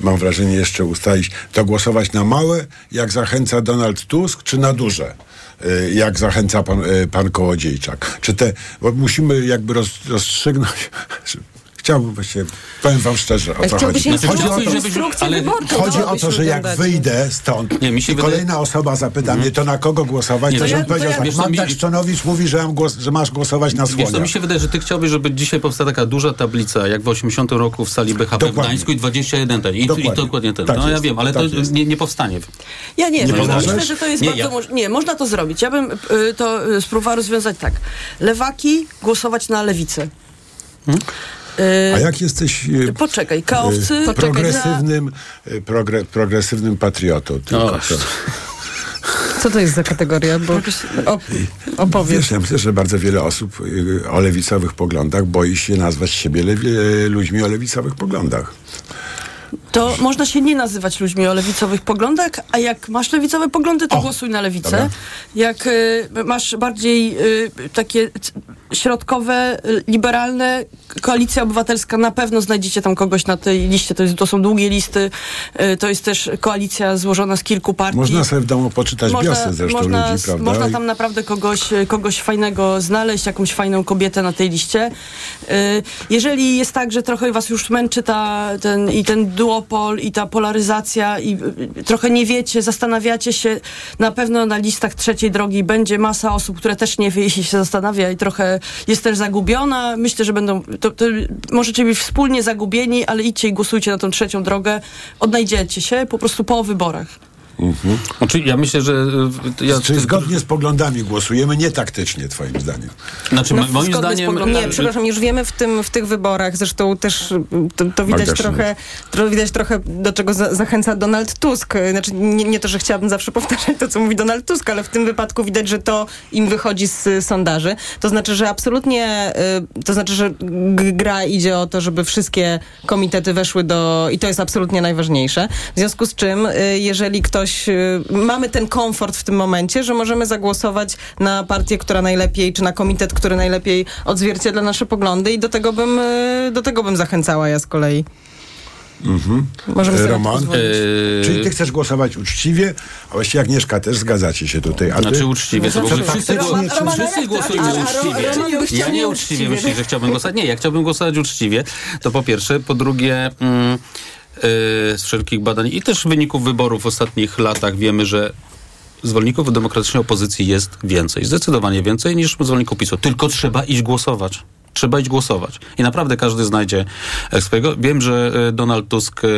S13: mam wrażenie jeszcze ustalić, to głosować na małe, jak zachęca Donald Tusk, czy na duże? E, Jak zachęca pan, e, pan Kołodziejczak. Czy te, bo musimy jakby roz, rozstrzygnąć. Chciałbym właśnie, powiem wam szczerze, o co chodzi. Chodzi o to,
S15: żebyś- ale
S13: Chodzi o to, że jak wyjdę stąd
S15: Nie, mi się
S13: i
S15: wydaje-
S13: kolejna osoba zapyta mnie, to na kogo głosować,
S15: Nie,
S13: to
S15: ja- to
S13: powiedział
S15: ja-
S13: tak,
S15: wiesz
S13: Magda
S15: mi-
S13: Szczonowicz mówi, że, mam głos, że masz głosować na
S15: Wiesz co,
S13: słonia.
S15: mi się wydaje, że ty chciałbyś, żeby dzisiaj powstała taka duża tablica, jak w 80 roku w sali BHP w
S13: Dokładnie.
S15: Gdańsku i 21 ten. I,
S13: Dokładnie.
S15: i dokładnie ten.
S13: Tak
S15: no ja
S13: jest.
S15: wiem, ale
S13: Tak
S15: to nie, nie powstanie.
S14: Ja nie,
S13: Nie
S14: myślę, że to jest
S15: Nie,
S14: bardzo
S15: ja-
S14: moż- Nie, można to zrobić. Ja bym y, to y, spróbowała rozwiązać tak. Lewaki głosować na lewicę. Y,
S13: A jak jesteś e,
S14: Poczekaj, kaowcy... poczekaj,
S13: progresywnym, progre, progresywnym patriotą? Tylko
S15: O,
S13: to,
S16: Co to jest za kategoria? Bo op, opowiedz.
S13: wiesz, ja myślę, że bardzo wiele osób o lewicowych poglądach boi się nazwać siebie lewi, ludźmi o lewicowych poglądach.
S14: To można się nie nazywać ludźmi o lewicowych poglądach, a jak masz lewicowe poglądy, to
S13: O,
S14: głosuj na lewicę.
S13: dobra.
S14: Jak y, masz bardziej y, takie środkowe, y, liberalne, koalicja obywatelska, na pewno znajdziecie tam kogoś na tej liście, to, jest, to są długie listy, y, to jest też koalicja złożona z kilku partii.
S13: Można sobie w domu poczytać biosy zresztą
S14: można,
S13: ludzi, prawda?
S14: Można tam naprawdę kogoś, y, kogoś fajnego znaleźć, jakąś fajną kobietę na tej liście. Y, Jeżeli jest tak, że trochę was już męczy ta, ten, i ten duopol, i ta polaryzacja, i y, trochę nie wiecie, zastanawiacie się, na pewno na listach trzeciej drogi będzie masa osób, które też nie wie i się zastanawia i trochę jest też zagubiona. Myślę, że będą, to, to możecie być wspólnie zagubieni, ale idźcie i głosujcie na tą trzecią drogę. Odnajdziecie się po prostu po wyborach.
S15: Znaczy, ja myślę, że... y, Ja,
S13: Czy zgodnie z poglądami głosujemy, nie taktycznie, twoim zdaniem?
S15: Znaczy,
S16: No,
S15: mo- moim zdaniem...
S16: poglądami. Nie, przepraszam, już wiemy w, tym, w tych wyborach, zresztą też y, to, to widać trochę, to widać trochę, do czego za, zachęca Donald Tusk. Znaczy, nie, nie to, że chciałabym zawsze powtarzać to, co mówi Donald Tusk, ale w tym wypadku widać, że to im wychodzi z sondaży. To znaczy, że absolutnie, to znaczy, że gra idzie o to, żeby wszystkie komitety weszły do, i to jest absolutnie najważniejsze. W związku z czym, jeżeli ktoś, y, mamy ten komfort w tym momencie, że możemy zagłosować na partię, która najlepiej, czy na komitet, który najlepiej odzwierciedla nasze poglądy i do tego bym, y, do tego bym zachęcała ja z kolei.
S13: Mhm.
S16: Możemy to
S13: Roman?
S16: pozwolić.
S13: Czyli ty chcesz głosować uczciwie, a właściwie Agnieszka też zgadzacie się tutaj. A ty?
S15: Znaczy uczciwie, to ogóle wszyscy,
S13: faktycznie,
S15: gło- wszyscy głosujemy uczciwie. Ja nie uczciwie myślę, że chciałbym głosować. Nie, ja chciałbym głosować uczciwie. To po pierwsze. Po drugie, mm, z wszelkich badań i też wyników wyborów w ostatnich latach wiemy, że zwolenników demokratycznej opozycji jest więcej. Zdecydowanie więcej niż zwolenników PiSu. Tylko trzeba iść głosować. Trzeba iść głosować. I naprawdę każdy znajdzie e, swojego. Wiem, że e, Donald Tusk, e,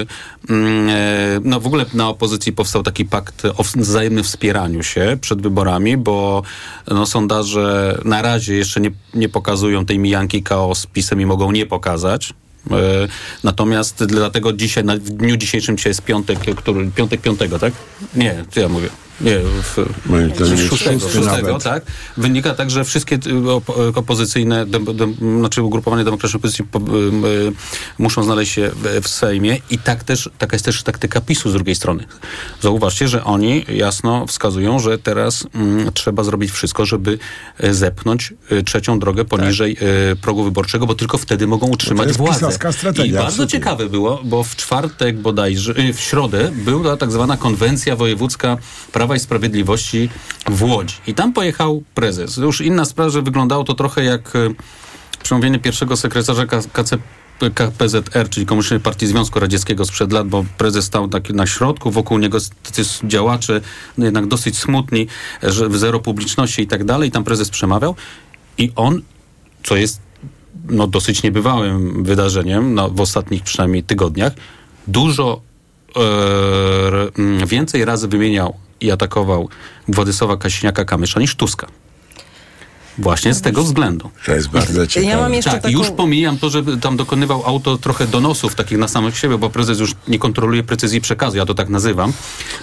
S15: mm, no w ogóle na opozycji powstał taki pakt o wzajemnym wspieraniu się przed wyborami, bo no, sondaże na razie jeszcze nie, nie pokazują tej mijanki KO z PiSem i mogą nie pokazać. E, Natomiast dlatego dzisiaj, w dniu dzisiejszym dzisiaj jest piątek, który, piątek piątego, tak? Nie, co ja mówię? Nie, w,
S13: jest
S15: szóstego, szóstego, tak? Wynika tak, że wszystkie y, op- opozycyjne, dem, dem, znaczy ugrupowania demokratycznej opozycji po, y, y, muszą znaleźć się w, w Sejmie i tak też, taka jest też taktyka PiSu z drugiej strony. Zauważcie, że oni jasno wskazują, że teraz mm, trzeba zrobić wszystko, żeby y, zepchnąć y, trzecią drogę poniżej y, progu wyborczego, bo tylko wtedy mogą utrzymać
S13: jest
S15: władzę. I bardzo ciekawe było, bo w czwartek bodajże, y, w środę była tak zwana konwencja wojewódzka Prawa i Sprawiedliwości w Łodzi. I tam pojechał prezes. Już inna sprawa, że wyglądało to trochę jak y, przemówienie pierwszego sekretarza KPZR, czyli Komunistycznej Partii Związku Radzieckiego sprzed lat, bo prezes stał taki na środku, wokół niego tacy działacze, no jednak dosyć smutni, że zero publiczności i tak dalej. Tam prezes przemawiał i on, co jest no, dosyć niebywałym wydarzeniem no, w ostatnich przynajmniej tygodniach, dużo e, więcej razy wymieniał i atakował Władysława Kaśniaka-Kamysza niż Tuska. Właśnie z tego względu.
S13: To jest bardzo ciekawe.
S16: Ja mam jeszcze
S15: tak,
S16: taką...
S15: już pomijam to, że tam dokonywał auto trochę donosów takich na samych siebie, bo prezes już nie kontroluje precyzji przekazu, ja to tak nazywam,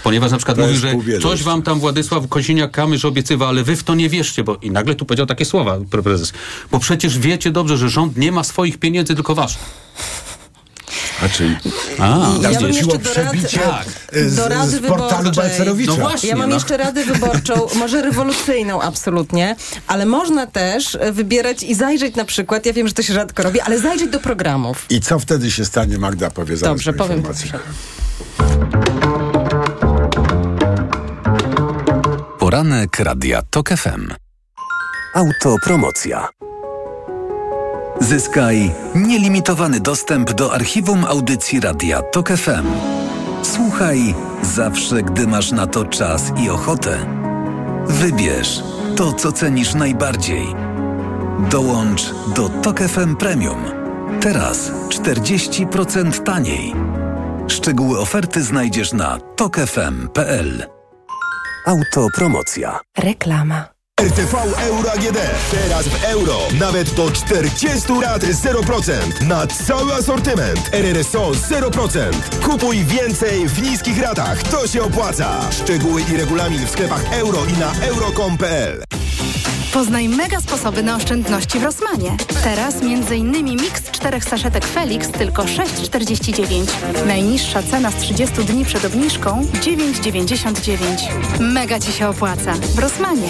S15: ponieważ na przykład
S13: To
S15: mówi, że coś wam tam Władysław Kosiniak-Kamysz obiecywał, ale wy w to nie wierzcie, bo i nagle tu powiedział takie słowa pre- prezes, bo przecież wiecie dobrze, że rząd nie ma swoich pieniędzy, tylko wasze.
S13: A czyli
S15: A,
S16: Ja bym jeszcze
S13: przebicie
S16: rad,
S13: z-
S16: do rady
S13: z portalu. Balcerowicza.
S15: No właśnie,
S16: Ja mam
S15: no.
S16: jeszcze radę wyborczą, może rewolucyjną absolutnie, ale można też wybierać i zajrzeć na przykład, ja wiem, że to się rzadko robi, ale zajrzeć do programów.
S13: I co wtedy się stanie, Magda powie zaraz
S16: Dobrze,
S13: po
S16: powiem.
S13: informacji.
S12: Poranek Radia TOK FM.
S23: Autopromocja.
S12: Zyskaj nielimitowany dostęp do archiwum audycji Radia TOK FM. Słuchaj zawsze, gdy masz na to czas i ochotę. Wybierz to, co cenisz najbardziej. Dołącz do TOK FM Premium. Teraz 40% taniej. Szczegóły oferty znajdziesz na tokefm.pl.
S23: Autopromocja.
S22: Reklama.
S29: RTV Euro AGD. Teraz w euro. Nawet do 40 rat 0%. Na cały asortyment. RRSO 0%. Kupuj więcej w niskich ratach. To się opłaca. Szczegóły i regulamin w sklepach euro i na euro.com.pl
S30: Poznaj mega sposoby na oszczędności w Rosmanie. Teraz m.in. miks czterech saszetek Felix tylko 6,49. Najniższa cena z 30 dni przed obniżką 9,99. Mega Ci się opłaca. W Rosmanie.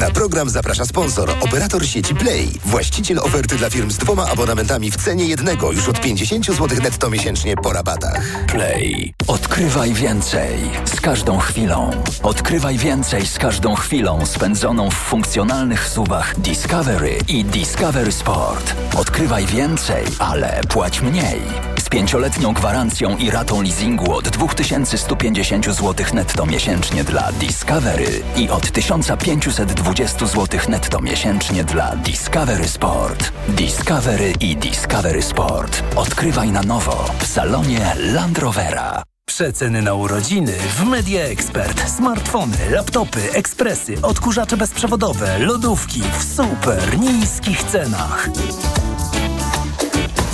S31: Na program zaprasza sponsor, operator sieci Play, właściciel oferty dla firm z dwoma abonamentami w cenie jednego już od 50 zł netto miesięcznie po rabatach.
S12: Play. Odkrywaj więcej z każdą chwilą. Odkrywaj więcej z każdą chwilą spędzoną w funkcjonalnych suwach Discovery i Discovery Sport. Odkrywaj więcej, ale płać mniej. Pięcioletnią gwarancją i ratą leasingu od 2150 zł netto miesięcznie dla Discovery i od 1520 zł netto miesięcznie dla Discovery Sport. Discovery i Discovery Sport. Odkrywaj na nowo w salonie Land Rovera.
S32: Przeceny na urodziny w Media Expert. Smartfony, laptopy, ekspresy, odkurzacze bezprzewodowe, lodówki w super niskich cenach.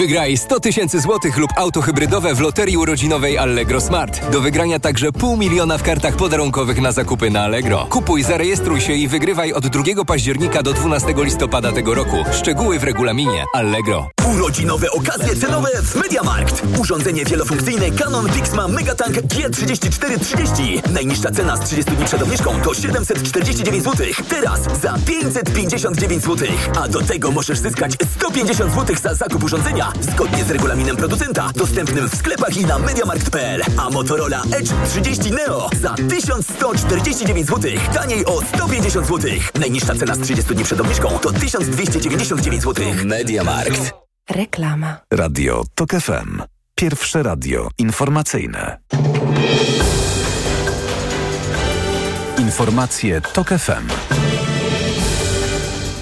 S25: Wygraj 100 tysięcy złotych lub auto hybrydowe w loterii urodzinowej Allegro Smart. Do wygrania także pół miliona w kartach podarunkowych na zakupy na Allegro. Kupuj, zarejestruj się i wygrywaj od 2 października do 12 listopada tego roku. Szczegóły w regulaminie Allegro.
S33: Urodzinowe okazje cenowe w Mediamarkt. Urządzenie wielofunkcyjne Canon Pixma Megatank G3430. Najniższa cena z 30 dni przed obniżką to 749 zł. Teraz za 559 zł. A do tego możesz zyskać 150 zł za zakup urządzenia zgodnie z regulaminem producenta dostępnym w sklepach i na mediamarkt.pl. A Motorola Edge 30 Neo za 1149 zł. Taniej o 150 zł. Najniższa cena z 30 dni przed obniżką to 1299 zł. Mediamarkt.
S34: Reklama.
S35: Radio TOK FM. Pierwsze radio informacyjne. Informacje TOK FM.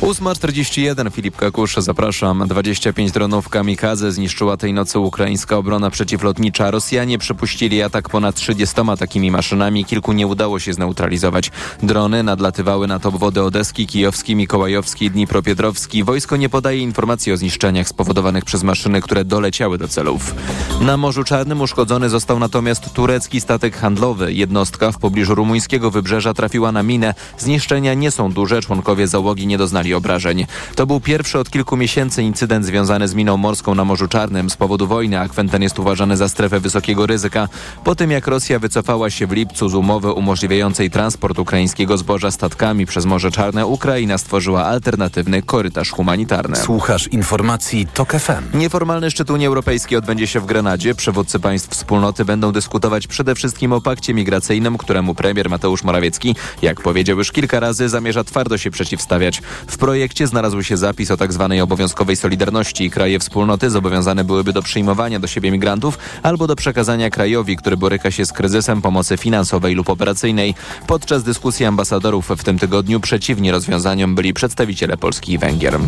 S3: 8.41 Filip Kakusz, zapraszam. 25 dronów kamikadze zniszczyła tej nocy ukraińska obrona przeciwlotnicza. Rosjanie przypuścili atak ponad 30 takimi maszynami. Kilku nie udało się zneutralizować. Drony nadlatywały nad obwody Odeski, Kijowski, Mikołajowski i Dnipropiedrowski. Wojsko nie podaje informacji o zniszczeniach spowodowanych przez maszyny, które doleciały do celów. Na Morzu Czarnym uszkodzony został natomiast turecki statek handlowy. Jednostka w pobliżu rumuńskiego wybrzeża trafiła na minę. Zniszczenia nie są duże, członkowie załogi nie doznali obrażeń. To był pierwszy od kilku miesięcy incydent związany z miną morską na Morzu Czarnym. Z powodu wojny Akwen jest uważany za strefę wysokiego ryzyka. Po tym jak Rosja wycofała się w lipcu z umowy umożliwiającej transport ukraińskiego zboża statkami przez Morze Czarne, Ukraina stworzyła alternatywny korytarz humanitarny.
S35: Słuchasz informacji TOK FM.
S3: Nieformalny szczyt Unii Europejskiej odbędzie się w Grenadzie. Przywódcy państw wspólnoty będą dyskutować przede wszystkim o pakcie migracyjnym, któremu premier Mateusz Morawiecki, jak powiedział już kilka razy, zamierza twardo się przeciwstawiać. W projekcie znalazł się zapis o. Tak obowiązkowej solidarności. Kraje wspólnoty zobowiązane byłyby do przyjmowania do siebie migrantów albo do przekazania krajowi, który boryka się z kryzysem pomocy finansowej lub operacyjnej. Podczas dyskusji ambasadorów w tym tygodniu przeciwni rozwiązaniom byli przedstawiciele Polski i Węgier.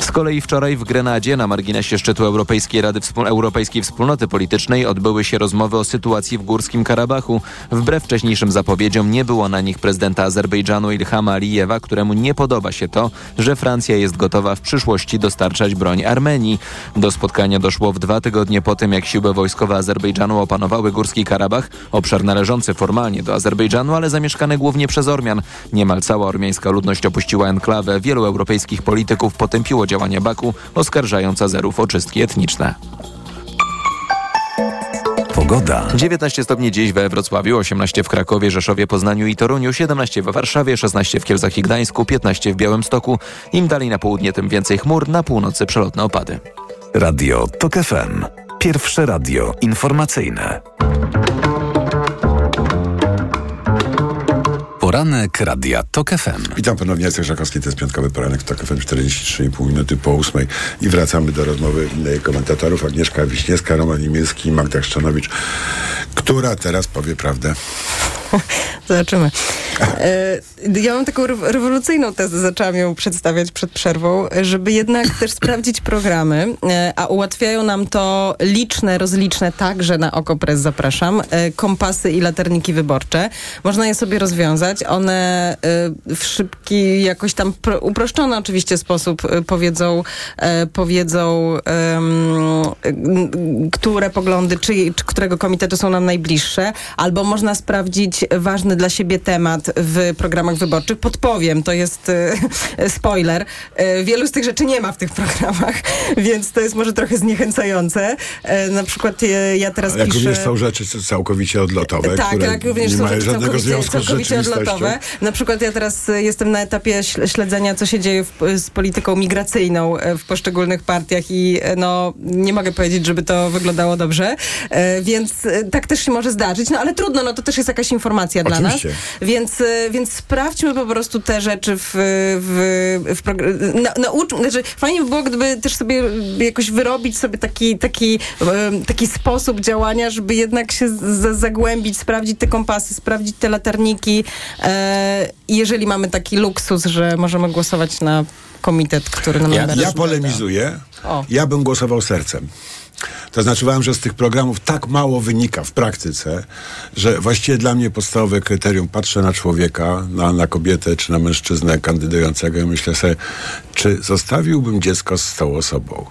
S3: Z kolei wczoraj w Grenadzie na marginesie szczytu Europejskiej Rady Wspól Europejskiej Wspólnoty Politycznej odbyły się rozmowy o sytuacji w Górskim Karabachu. Wbrew wcześniejszym zapowiedziom nie było na nich prezydenta Azerbejdżanu Ilhama Alijewa, któremu nie podoba się to, że Francja jest gotowa w przyszłości dostarczać broń Armenii. Do spotkania doszło w dwa tygodnie po tym, jak siły wojskowe Azerbejdżanu opanowały Górski Karabach, obszar należący formalnie do Azerbejdżanu, ale zamieszkany głównie przez Ormian. Niemal cała ormiańska ludność opuściła enklawę. Wielu europejskich polityków potępiło działania Baku, oskarżając Azerów o czystki etniczne.
S12: Pogoda.
S3: 19 stopni dziś we Wrocławiu, 18 w Krakowie, Rzeszowie, Poznaniu i Toruniu, 17 we Warszawie, 16 w Kielcach i Gdańsku, 15 w Białymstoku. Im dalej na południe, tym więcej chmur, na północy przelotne opady.
S12: Radio TOK FM. Pierwsze radio informacyjne. Poranek Radia TOK FM.
S13: Witam ponownie, Jacek Żakowski, to jest piątkowy poranek TOK FM, 43,5 minuty po ósmej i wracamy do rozmowy e, komentatorów Agnieszka Wiśniewska, Roman Niemiecki i Magda Szczanowicz, która teraz powie prawdę.
S16: Zobaczymy. E, ja mam taką rew- rewolucyjną tezę, zaczęłam ją przedstawiać przed przerwą, żeby jednak też sprawdzić programy, e, a ułatwiają nam to liczne, rozliczne, także na OKO.press zapraszam, e, kompasy i laterniki wyborcze. Można je sobie rozwiązać. One e, w szybki, jakoś tam pro, uproszczony oczywiście sposób e, powiedzą, e, powiedzą które poglądy, czy, czy którego komitetu są nam najbliższe, albo można sprawdzić ważny dla siebie temat w programach wyborczych. Podpowiem, to jest spoiler. Wielu z tych rzeczy nie ma w tych programach, więc to jest może trochę zniechęcające. Na przykład ja teraz
S13: Jak
S16: piszę...
S13: również są rzeczy całkowicie odlotowe,
S16: Tak,
S13: które
S16: jak również
S13: nie
S16: są
S13: mają żadnego
S16: całkowicie,
S13: związku z rzeczywistością.
S16: Na przykład ja teraz e, jestem na etapie śl- śledzenia, co się dzieje w, z polityką migracyjną e, w poszczególnych partiach i e, no, nie mogę powiedzieć, żeby to wyglądało dobrze. Więc tak też się może zdarzyć, no ale trudno, no to też jest jakaś informacja dla nas.
S13: Oczywiście.
S16: Więc, więc sprawdźmy po prostu te rzeczy w, w, w na, znaczy, fajnie by było, gdyby też sobie jakoś wyrobić sobie taki, taki, taki sposób działania, żeby jednak się z, zagłębić, sprawdzić te kompasy, sprawdzić te latarniki. E, jeżeli mamy taki luksus, że możemy głosować na komitet, który nam
S13: Ja, ja polemizuję.
S16: O.
S13: Ja bym głosował sercem. To znaczy uważam, że z tych programów tak mało wynika w praktyce, że właściwie dla mnie podstawowe kryterium, patrzę na człowieka, na, na kobietę czy na mężczyznę kandydującego i myślę sobie, czy zostawiłbym dziecko z tą osobą?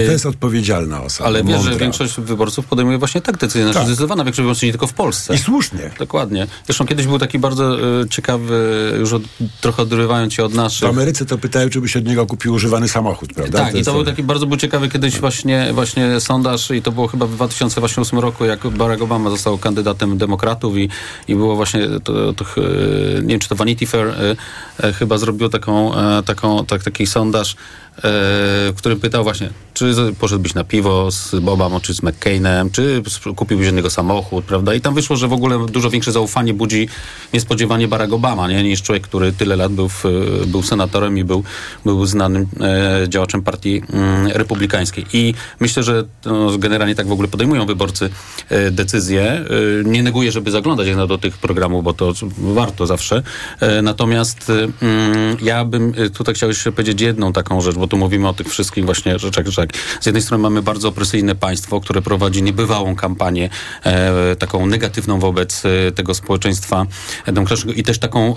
S13: Czy to jest odpowiedzialna osoba?
S15: Ale wiesz, że większość wyborców podejmuje właśnie tak decyzję. Znaczy
S13: Tak.
S15: zdecydowana większość wyborców nie tylko w Polsce.
S13: I słusznie.
S15: Dokładnie. Zresztą kiedyś był taki bardzo e, ciekawy, już od, trochę odrywając się od
S13: W
S15: naszych...
S13: Ameryce to pytają, czy by się od niego kupił używany samochód, prawda?
S15: Tak, i
S13: jest
S15: to był taki bardzo był ciekawy kiedyś właśnie, właśnie sondaż i to było chyba w 2008 roku, jak Barack Obama został kandydatem demokratów i, i było właśnie, to, to, e, nie wiem czy to Vanity Fair e, e, chyba zrobiło taką, taką, tak, taki sondaż, w którym pytał właśnie, czy z- poszedłbyś na piwo z Obamą, czy z McCainem, czy kupiłbyś jednego samochód, prawda? I tam wyszło, że w ogóle dużo większe zaufanie budzi niespodziewanie Barack Obama, nie? niż człowiek, który tyle lat był, w, był senatorem i był, był znanym e, działaczem partii mm, republikańskiej. I myślę, że no, generalnie tak w ogóle podejmują wyborcy e, decyzje. E, nie neguję, żeby zaglądać jednak do tych programów, bo to warto zawsze. E, natomiast e, mm, ja bym e, tutaj chciał jeszcze powiedzieć jedną taką rzecz, bo tu mówimy o tych wszystkich właśnie rzeczach, tak. Z jednej strony mamy bardzo opresyjne państwo, które prowadzi niebywałą kampanię e, taką negatywną wobec e, tego społeczeństwa demokratycznego i też taką e,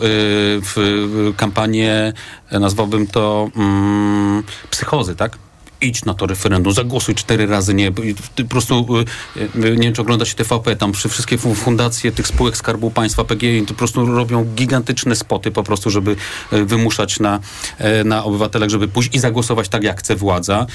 S15: w, kampanię, e, nazwałbym to mm, psychozy, tak? Idź na to referendum, zagłosuj cztery razy, nie, po prostu, y, y, nie wiem, czy ogląda się TVP, tam przy wszystkie fu- fundacje tych spółek Skarbu Państwa, PGI, to po prostu robią gigantyczne spoty po prostu, żeby y, wymuszać na, na obywatelach, żeby pójść i zagłosować tak, jak chce władza.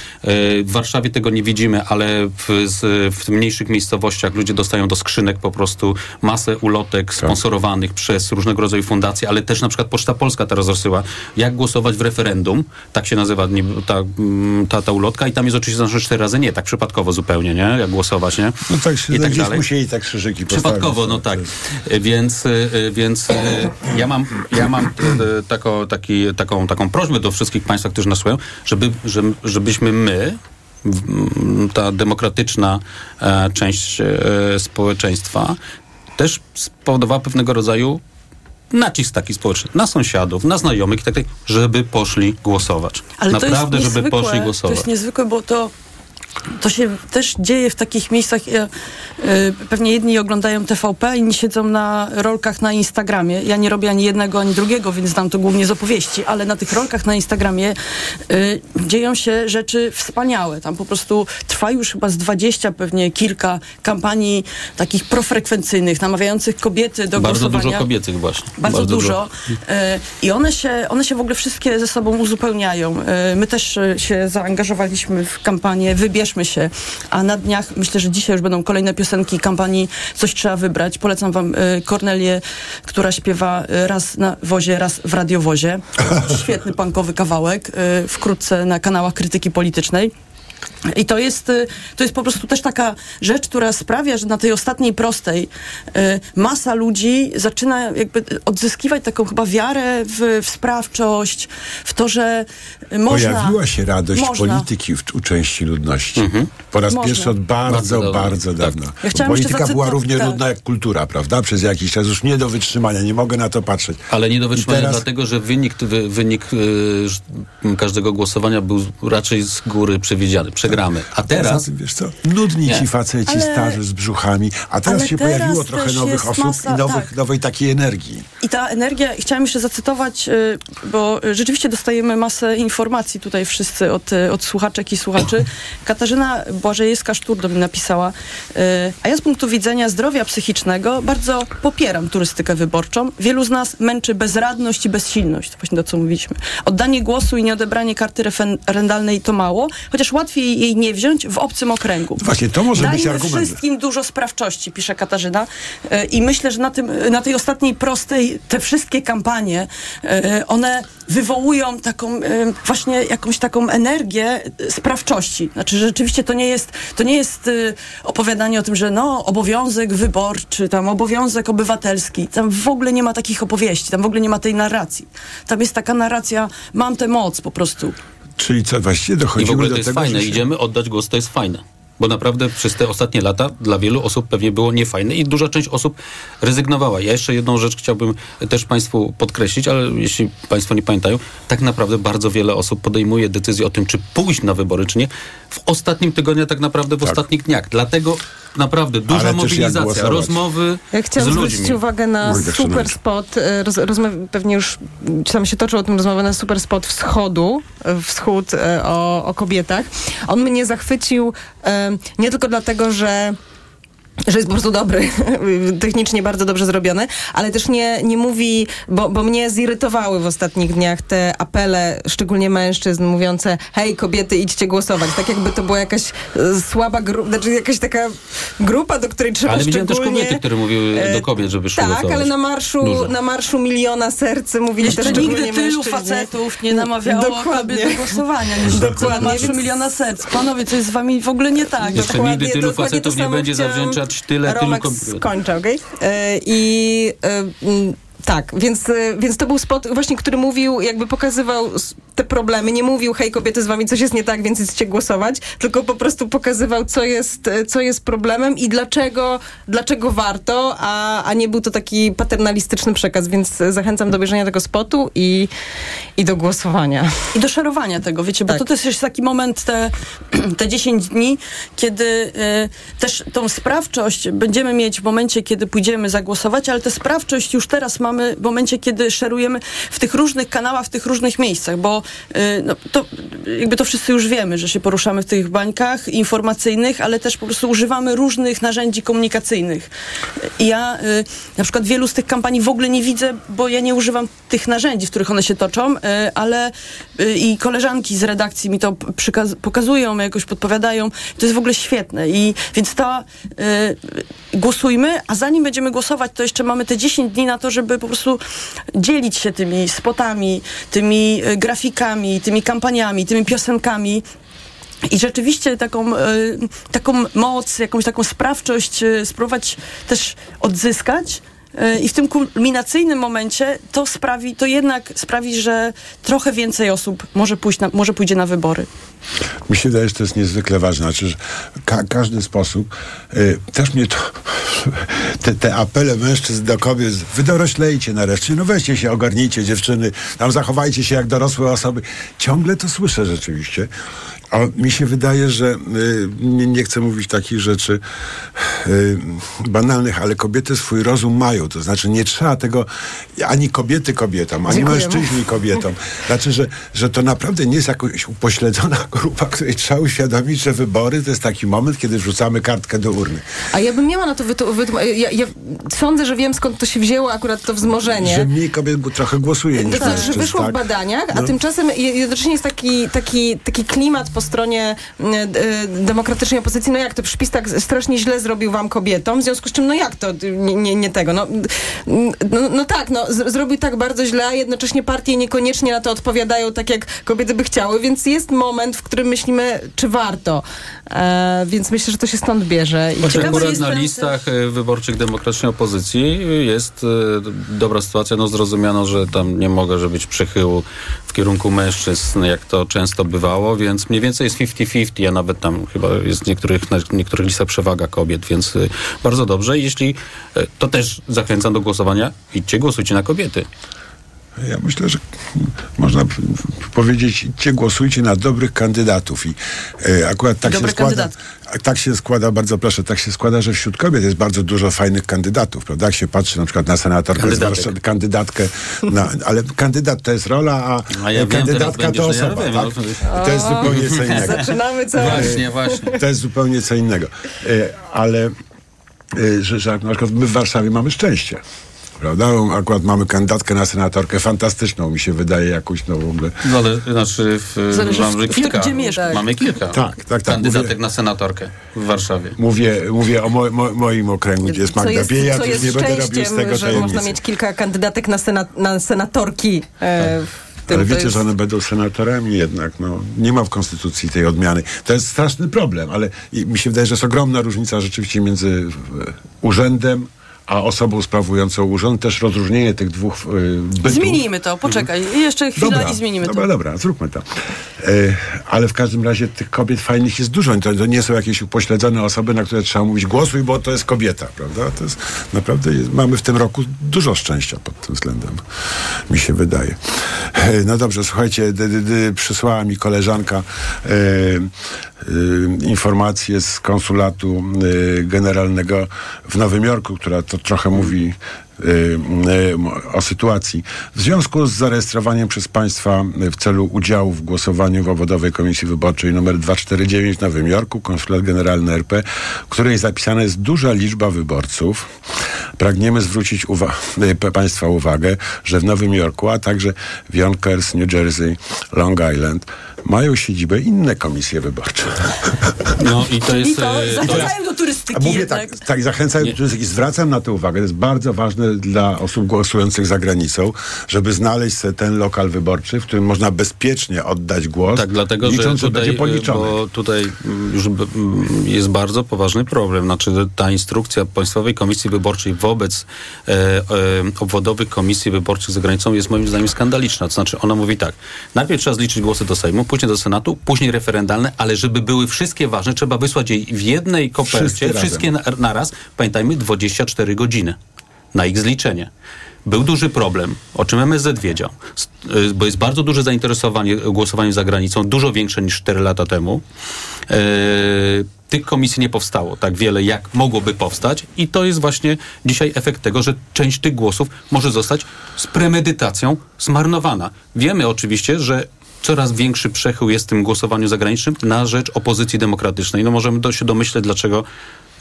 S15: W Warszawie tego nie widzimy, ale w, w mniejszych miejscowościach ludzie dostają do skrzynek po prostu masę ulotek sponsorowanych przez różnego rodzaju fundacje, ale też na przykład Poczta Polska teraz rozsyła, jak głosować w referendum, tak się nazywa nie, ta, mm, ta, ta ulotka i tam jest oczywiście znaczy cztery razy nie, tak przypadkowo zupełnie, nie? Jak głosować, nie?
S13: No tak się
S15: I tak
S13: gdzieś
S15: dalej.
S13: musieli tak krzyżyki postawić.
S15: Przypadkowo, no tak. Więc, e, więc e, ja mam, ja mam taką, taki, taką, taką prośbę do wszystkich Państwa, którzy nas słuchają, żeby, żeby, żebyśmy my, w- m, ta demokratyczna e, część e, społeczeństwa, też spowodowała pewnego rodzaju nacisk taki społeczny na sąsiadów, na znajomych i tak dalej, żeby poszli głosować.
S14: Ale
S15: Naprawdę,
S14: to
S15: żeby
S14: niezwykłe,
S15: poszli
S14: To
S15: głosować.
S14: jest niezwykłe, bo to to się też dzieje w takich miejscach. Ja, y, pewnie jedni oglądają TVP, inni siedzą na rolkach na Instagramie. Ja nie robię ani jednego, ani drugiego, więc znam to głównie z opowieści, ale na tych rolkach na Instagramie y, dzieją się rzeczy wspaniałe. Tam po prostu trwa już chyba z 20, pewnie kilka kampanii takich profrekwencyjnych, namawiających kobiety do
S15: Bardzo
S14: głosowania.
S15: dużo kobiecych właśnie.
S14: Bardzo, dużo. E, I one się, one się w ogóle wszystkie ze sobą uzupełniają. E, My też e, się zaangażowaliśmy w kampanię Wybieraj bierzmy się. A na dniach, myślę, że dzisiaj już będą kolejne piosenki kampanii Coś trzeba wybrać. Polecam wam y, Kornelię, która śpiewa y, raz na wozie, raz w radiowozie. Świetny punkowy kawałek, y, wkrótce na kanałach krytyki politycznej. I to jest, y, to jest po prostu też taka rzecz, która sprawia, że na tej ostatniej prostej y, masa ludzi zaczyna jakby odzyskiwać taką chyba wiarę w, w sprawczość, w to, że można...
S13: Pojawiła się radość
S14: można.
S13: polityki w, u części ludności. Po raz
S14: Można.
S13: pierwszy od bardzo,
S15: Bardzo
S13: bardzo,
S15: dawno.
S13: dawno.
S14: Ja
S13: Polityka była równie
S14: tak.
S13: nudna jak kultura, prawda? Przez jakiś czas już nie do wytrzymania, nie mogę na to patrzeć.
S15: Ale nie do wytrzymania,
S13: teraz-
S15: dlatego że wynik, wy, wynik y, każdego głosowania był raczej z góry przewidziany. Przegramy. A teraz...
S13: Tym, wiesz co, nudni
S15: Nie.
S13: ci faceci
S14: Ale-
S13: starzy z brzuchami, a teraz
S14: ale
S13: się
S14: teraz
S13: pojawiło trochę nowych osób
S14: masa-
S13: i nowych,
S14: tak.
S13: nowej takiej energii.
S14: I ta energia, chciałam jeszcze zacytować, y, bo rzeczywiście dostajemy masę informacji tutaj wszyscy od, y, od słuchaczek i słuchaczy. Katarzyna Błażejewska-Sztur do mnie napisała, y, a ja z punktu widzenia zdrowia psychicznego bardzo popieram turystykę wyborczą. Wielu z nas męczy bezradność i bezsilność, to właśnie to, co mówiliśmy. Oddanie głosu i nieodebranie karty referendalnej to mało, chociaż łatwiej jej nie wziąć w obcym okręgu.
S13: Właśnie, to może
S14: Dajmy
S13: być argument.
S14: wszystkim dużo sprawczości, pisze Katarzyna. E, I myślę, że na, tym, na tej ostatniej prostej, te wszystkie kampanie, e, one wywołują taką e, właśnie jakąś taką energię sprawczości. Znaczy, że rzeczywiście to nie jest, to nie jest opowiadanie o tym, że no, obowiązek wyborczy, tam obowiązek obywatelski. Tam w ogóle nie ma takich opowieści, tam w ogóle nie ma tej narracji. Tam jest taka narracja, mam tę moc po prostu.
S13: Czyli co, właściwie
S15: I w
S13: dochodzimy
S15: ogóle to jest
S13: tego,
S15: fajne.
S13: się...
S15: Idziemy oddać głos, to jest fajne. Bo naprawdę przez te ostatnie lata dla wielu osób pewnie było niefajne i duża część osób rezygnowała. Ja jeszcze jedną rzecz chciałbym też Państwu podkreślić, ale jeśli Państwo nie pamiętają, tak naprawdę bardzo wiele osób podejmuje decyzję o tym, czy pójść na wybory, czy nie, w ostatnim tygodniu, tak naprawdę w ostatnich dniach. Dlatego naprawdę duża
S13: Ale
S15: mobilizacja, rozmowy
S16: Ja
S15: z
S16: chciałam
S15: ludźmi.
S16: zwrócić uwagę na
S13: tak
S16: super spot. e, Roz, rozma- pewnie już tam się toczył o tym rozmowa na super spot wschodu, e, wschód e, o, o kobietach. On mnie zachwycił e, nie tylko dlatego, że że jest po prostu dobry, technicznie bardzo dobrze zrobiony, ale też nie, nie mówi, bo, bo mnie zirytowały w ostatnich dniach te apele, szczególnie mężczyzn, mówiące hej kobiety, idźcie głosować. Tak jakby to była jakaś e, słaba grupa, znaczy jakaś taka grupa, do której trzeba
S15: Ale widziałem też
S16: szczególnie...
S15: kobiety, które mówiły
S16: e,
S15: do kobiet, żeby szły
S16: Tak, ale na marszu,
S15: Dużo.
S16: na marszu miliona serc mówili też
S14: Jeszcze
S16: szczególnie
S14: nigdy tylu
S16: mężczyźni.
S14: facetów nie namawiało
S16: Dokładnie.
S14: kobiet do głosowania. niż
S16: Dokładnie,
S14: na marszu
S16: więc-
S14: miliona serc. Panowie, co jest z wami w ogóle nie tak.
S15: Jeszcze
S16: Dokładnie,
S15: nigdy tylu facetów nie będzie
S16: chciałam-
S15: zawdzięczać tyle,
S16: Romek skończę, okej? E, I e, tak, więc, e, więc to był spot właśnie, który mówił, jakby pokazywał te problemy. Nie mówił, hej kobiety, z wami coś jest nie tak, więc idźcie głosować, tylko po prostu pokazywał, co jest, e, co jest problemem i dlaczego, dlaczego warto, a, a nie był to taki paternalistyczny przekaz, więc zachęcam do obejrzenia tego spotu i, i do głosowania.
S14: I do szerowania tego, wiecie, bo
S16: Tak.
S14: to też jest taki moment, te, te 10 dni, kiedy y, też tą sprawczość będziemy mieć w momencie, kiedy pójdziemy zagłosować, ale tę sprawczość już teraz mamy w momencie, kiedy szerujemy w tych różnych kanałach, w tych różnych miejscach, bo y, no, to jakby to wszyscy już wiemy, że się poruszamy w tych bańkach informacyjnych, ale też po prostu używamy różnych narzędzi komunikacyjnych. I ja y, na przykład wielu z tych kampanii w ogóle nie widzę, bo ja nie używam tych narzędzi, w których one się toczą, y, ale y, i koleżanki z redakcji mi to pokazują, jakoś podpowiadają. To jest w ogóle świetne. I więc to y, głosujmy, a zanim będziemy głosować, to jeszcze mamy te 10 dni na to, żeby po prostu dzielić się tymi spotami, tymi y, grafikami, tymi kampaniami, tymi piosenkami. I rzeczywiście taką, e, taką moc, jakąś taką sprawczość e, spróbować też odzyskać. I w tym kulminacyjnym momencie to sprawi, to jednak sprawi, że trochę więcej osób może, pójść na, może pójdzie na wybory.
S13: Mi się wydaje, że to jest niezwykle ważne. Znaczy, że ka- każdy sposób. Y, też mnie to. Te, te apele mężczyzn do kobiet. Wy doroślejcie nareszcie. No weźcie się, ogarnijcie dziewczyny. Tam zachowajcie się jak dorosłe osoby. Ciągle to słyszę rzeczywiście. A mi się wydaje, że y, nie, nie chcę mówić takich rzeczy y, banalnych, ale kobiety swój rozum mają. To znaczy nie trzeba tego ani kobiety kobietom, ani
S16: Dziękujemy.
S13: mężczyźni kobietom. Znaczy, że, że to naprawdę nie jest jakaś upośledzona grupa, której trzeba uświadomić, że wybory to jest taki moment, kiedy wrzucamy kartkę do urny.
S16: A ja bym miała na to wytłumaczyć. Ja, ja sądzę, że wiem skąd to się wzięło akurat to wzmożenie.
S13: Że mniej kobiet trochę głosuje niż
S16: znaczy, że
S13: mężczyzn,
S16: wyszło
S13: tak?
S16: w badaniach, a
S13: No.
S16: tymczasem je- jednocześnie jest taki, taki, taki klimat po stronie y, y, demokratycznej opozycji, no jak to, przecież PiS tak strasznie źle zrobił wam kobietom, w związku z czym, no jak to, nie, nie, nie tego, no, no, no tak, no, z, zrobił tak bardzo źle, a jednocześnie partie niekoniecznie na to odpowiadają tak, jak kobiety by chciały, więc jest moment, w którym myślimy, czy warto. E, więc myślę, że to się stąd bierze. I ciekawa
S15: akurat na listach e, wyborczych demokratycznej opozycji jest e, dobra sytuacja, no zrozumiano, że tam nie mogę być przychyłu w kierunku mężczyzn, jak to często bywało, więc mniej więcej jest 50-50, a nawet tam chyba jest niektórych, na niektórych listach przewaga kobiet, więc e, bardzo dobrze. Jeśli e, to też zachęcam do głosowania, idźcie, głosujcie na kobiety.
S13: Ja myślę, że można powiedzieć, idźcie, głosujcie na dobrych kandydatów. I e, akurat tak
S14: Dobre
S13: się składa.
S14: kandydatki.
S13: a Tak się składa, bardzo proszę, tak się składa, że wśród kobiet jest bardzo dużo fajnych kandydatów, prawda? Jak się patrzy na przykład na senatorkę, kandydatkę, na, ale kandydat to jest rola, a,
S15: A ja wiem,
S13: kandydatka
S15: teraz
S13: to
S15: będziesz,
S13: osoba.
S15: ja
S13: tak? to jest zupełnie co innego.
S16: Zaczynamy co?
S15: Właśnie, właśnie.
S13: To jest zupełnie co innego. E, Ale e, że, że na przykład my w Warszawie mamy szczęście. Prawda? Akurat mamy kandydatkę na senatorkę fantastyczną, mi się wydaje jakąś no w ogóle.
S15: No ale znaczy w,
S14: Zależy,
S15: mamy
S14: w-
S15: kilka.
S14: gdzie mieszkasz.
S15: Mamy kilka
S13: Tak, tak, tak.
S15: kandydatek
S13: Mówię-
S15: na senatorkę w Warszawie.
S13: Mówię, mówię o mo, mo, moim okręgu, gdzie jest
S16: co
S13: Magda
S16: jest,
S13: Biejat,
S16: co jest
S13: nie będę robił z tego
S16: że
S13: tajemnicy.
S16: można mieć kilka kandydatek na, senat, na senatorki. E, w tym,
S13: Ale wiecie,
S16: jest-
S13: że one będą senatorami jednak, no. Nie ma w Konstytucji tej odmiany. To jest straszny problem, ale mi się wydaje, że jest ogromna różnica rzeczywiście między urzędem a osobą sprawującą urząd. Też rozróżnienie tych dwóch e, bytów.
S14: Zmienijmy to, poczekaj. Jeszcze chwila
S13: Dobra,
S14: i zmienimy
S13: dobra,
S14: to.
S13: dobra, zróbmy to. E, ale w każdym razie tych kobiet fajnych jest dużo. To, to nie są jakieś upośledzone osoby, na które trzeba mówić głosuj, bo to jest kobieta, prawda? To jest naprawdę, jest, mamy w tym roku dużo szczęścia pod tym względem, mi się wydaje. E, no dobrze, słuchajcie, d, d, d, przysłała mi koleżanka informację z konsulatu e, generalnego w Nowym Jorku, która to trochę mówi y, y, o sytuacji. W związku z zarejestrowaniem przez Państwa w celu udziału w głosowaniu w obwodowej komisji wyborczej nr 249 w Nowym Jorku, konsulat generalny RP, w której zapisana jest duża liczba wyborców, pragniemy zwrócić uwa- y, Państwa uwagę, że w Nowym Jorku, a także w Yonkers, New Jersey, Long Island mają siedzibę inne komisje wyborcze.
S15: No i to jest...
S14: I to
S15: e,
S14: zachęcają do turystyki
S13: A mówię
S14: jednak.
S13: tak, tak zachęcam do turystyki. Zwracam na to uwagę. To jest bardzo ważne dla osób głosujących za granicą, żeby znaleźć sobie ten lokal wyborczy, w którym można bezpiecznie oddać głos,
S15: Tak, dlatego
S13: licząc,
S15: że tutaj,
S13: będzie policzone.
S15: bo tutaj już jest bardzo poważny problem. Znaczy ta instrukcja Państwowej Komisji Wyborczej wobec e, e, obwodowych komisji wyborczych za granicą jest moim zdaniem skandaliczna. To znaczy ona mówi tak, najpierw trzeba zliczyć głosy do Sejmu, później do Senatu, później referendalne, ale żeby były wszystkie ważne, trzeba wysłać je w jednej kopercie, wszystkie na, naraz. Pamiętajmy, 24 godziny na ich zliczenie. Był duży problem, o czym MSZ wiedział, y, bo jest bardzo duże zainteresowanie głosowaniem za granicą, dużo większe niż 4 lata temu. E, tych komisji nie powstało tak wiele, jak mogłoby powstać i to jest właśnie dzisiaj efekt tego, że część tych głosów może zostać z premedytacją zmarnowana. Wiemy oczywiście, że coraz większy przechył jest w tym głosowaniu zagranicznym na rzecz opozycji demokratycznej. No możemy do, się domyśleć, dlaczego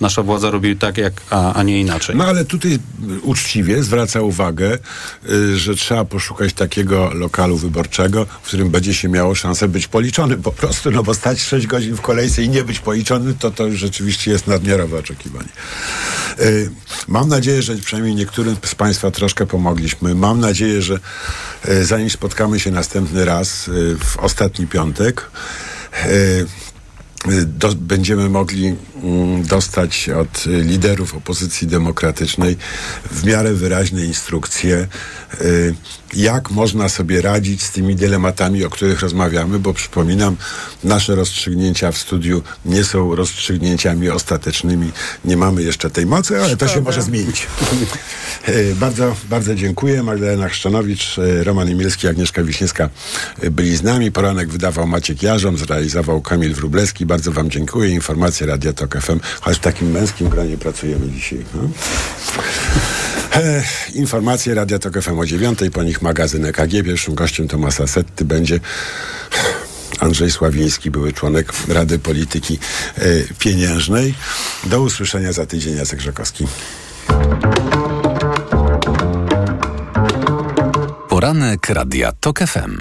S15: nasza władza robi tak, jak, a, a nie inaczej.
S13: No ale tutaj y, uczciwie zwraca uwagę, y, że trzeba poszukać takiego lokalu wyborczego, w którym będzie się miało szansę być policzonym po prostu, no bo stać 6 godzin w kolejce i nie być policzony, to to rzeczywiście jest nadmiarowe oczekiwanie. Y, Mam nadzieję, że przynajmniej niektórym z Państwa troszkę pomogliśmy. Mam nadzieję, że y, zanim spotkamy się następny raz y, w ostatni piątek, y, do, będziemy mogli dostać od y, liderów opozycji demokratycznej w miarę wyraźne instrukcje, y, jak można sobie radzić z tymi dylematami, o których rozmawiamy, bo przypominam, nasze rozstrzygnięcia w studiu nie są rozstrzygnięciami ostatecznymi. Nie mamy jeszcze tej mocy, ale to się może zmienić. Y, bardzo, bardzo dziękuję. Magdalena Chrzczanowicz, Roman Imielski, Agnieszka Wiśniewska byli z nami. Poranek wydawał Maciek Jarzom, zrealizował Kamil Wróblewski. Bardzo wam dziękuję. Informacje Radio Tok FM. Choć w takim męskim gronie pracujemy dzisiaj. No? E, informacje Radia Tok FM o dziewiątej, po nich magazyn EKG. Pierwszym gościem Tomasa Setty będzie Andrzej Sławiński, były członek Rady Polityki e, Pieniężnej. Do usłyszenia za tydzień, Jacek Rzekowski.
S12: Poranek Radia TOK FM.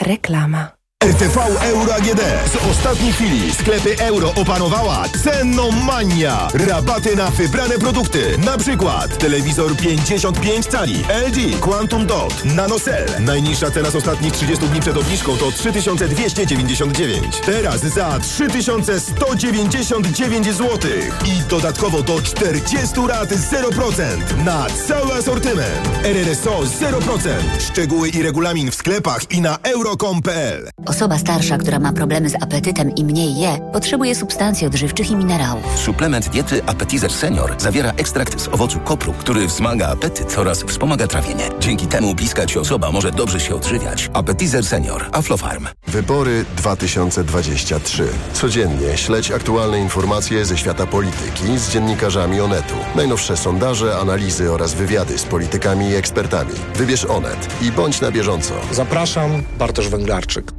S34: Reklama.
S29: RTV Euro AGD. Z ostatniej chwili sklepy euro opanowała cenomania. Rabaty na wybrane produkty. Na przykład telewizor 55 cali LG Quantum Dot NanoCell. Najniższa cena z ostatnich 30 dni przed obniżką to 3299. Teraz za 3199 zł. I dodatkowo do 40 rat 0% na cały asortyment. RRSO 0%. Szczegóły i regulamin w sklepach i na euro.com.pl.
S36: Osoba starsza, która ma problemy z apetytem i mniej je, potrzebuje substancji odżywczych i minerałów.
S10: Suplement diety Appetizer Senior zawiera ekstrakt z owocu kopru, który wzmaga apetyt oraz wspomaga trawienie. Dzięki temu bliska ci osoba może dobrze się odżywiać. Appetizer Senior. Aflofarm.
S37: Wybory 2023. Codziennie śledź aktualne informacje ze świata polityki z dziennikarzami Onetu. Najnowsze sondaże, analizy oraz wywiady z politykami i ekspertami. Wybierz Onet i bądź na bieżąco.
S38: Zapraszam, Bartosz Węglarczyk.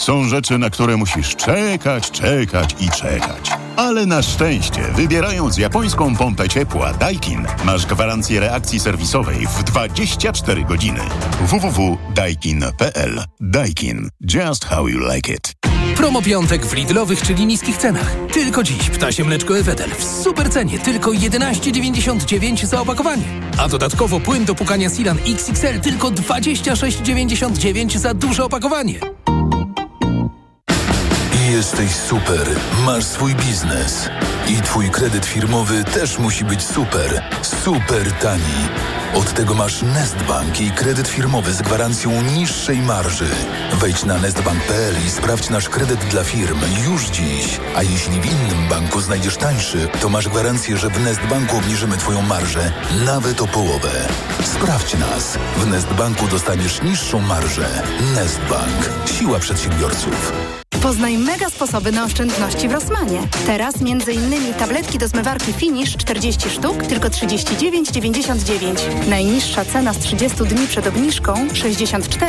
S39: Są rzeczy, na które musisz czekać, czekać i czekać. Ale na szczęście, wybierając japońską pompę ciepła Daikin, masz gwarancję reakcji serwisowej w 24 godziny. www.daikin.pl Daikin. Just how you like it.
S40: Promo piątek w Lidlowych, czyli niskich cenach. Tylko dziś ptasie mleczko Ewetel w super cenie, tylko 11,99 za opakowanie. A dodatkowo płyn do pukania Silan XXL tylko 26,99 za duże opakowanie.
S35: Jesteś super, masz swój biznes i twój kredyt firmowy też musi być super, super tani. Od tego masz Nestbank i kredyt firmowy z gwarancją niższej marży. Wejdź na nestbank.pl i sprawdź nasz kredyt dla firm już dziś. A jeśli w innym banku znajdziesz tańszy, to masz gwarancję, że w Nestbanku obniżymy twoją marżę nawet o połowę. Sprawdź nas. W Nestbanku dostaniesz niższą marżę. Nestbank. Siła przedsiębiorców.
S30: Poznaj mega sposoby na oszczędności w Rossmanie. Teraz m.in. tabletki do zmywarki Finish 40 sztuk, tylko 39,99. Najniższa cena z 30 dni przed obniżką 64,99.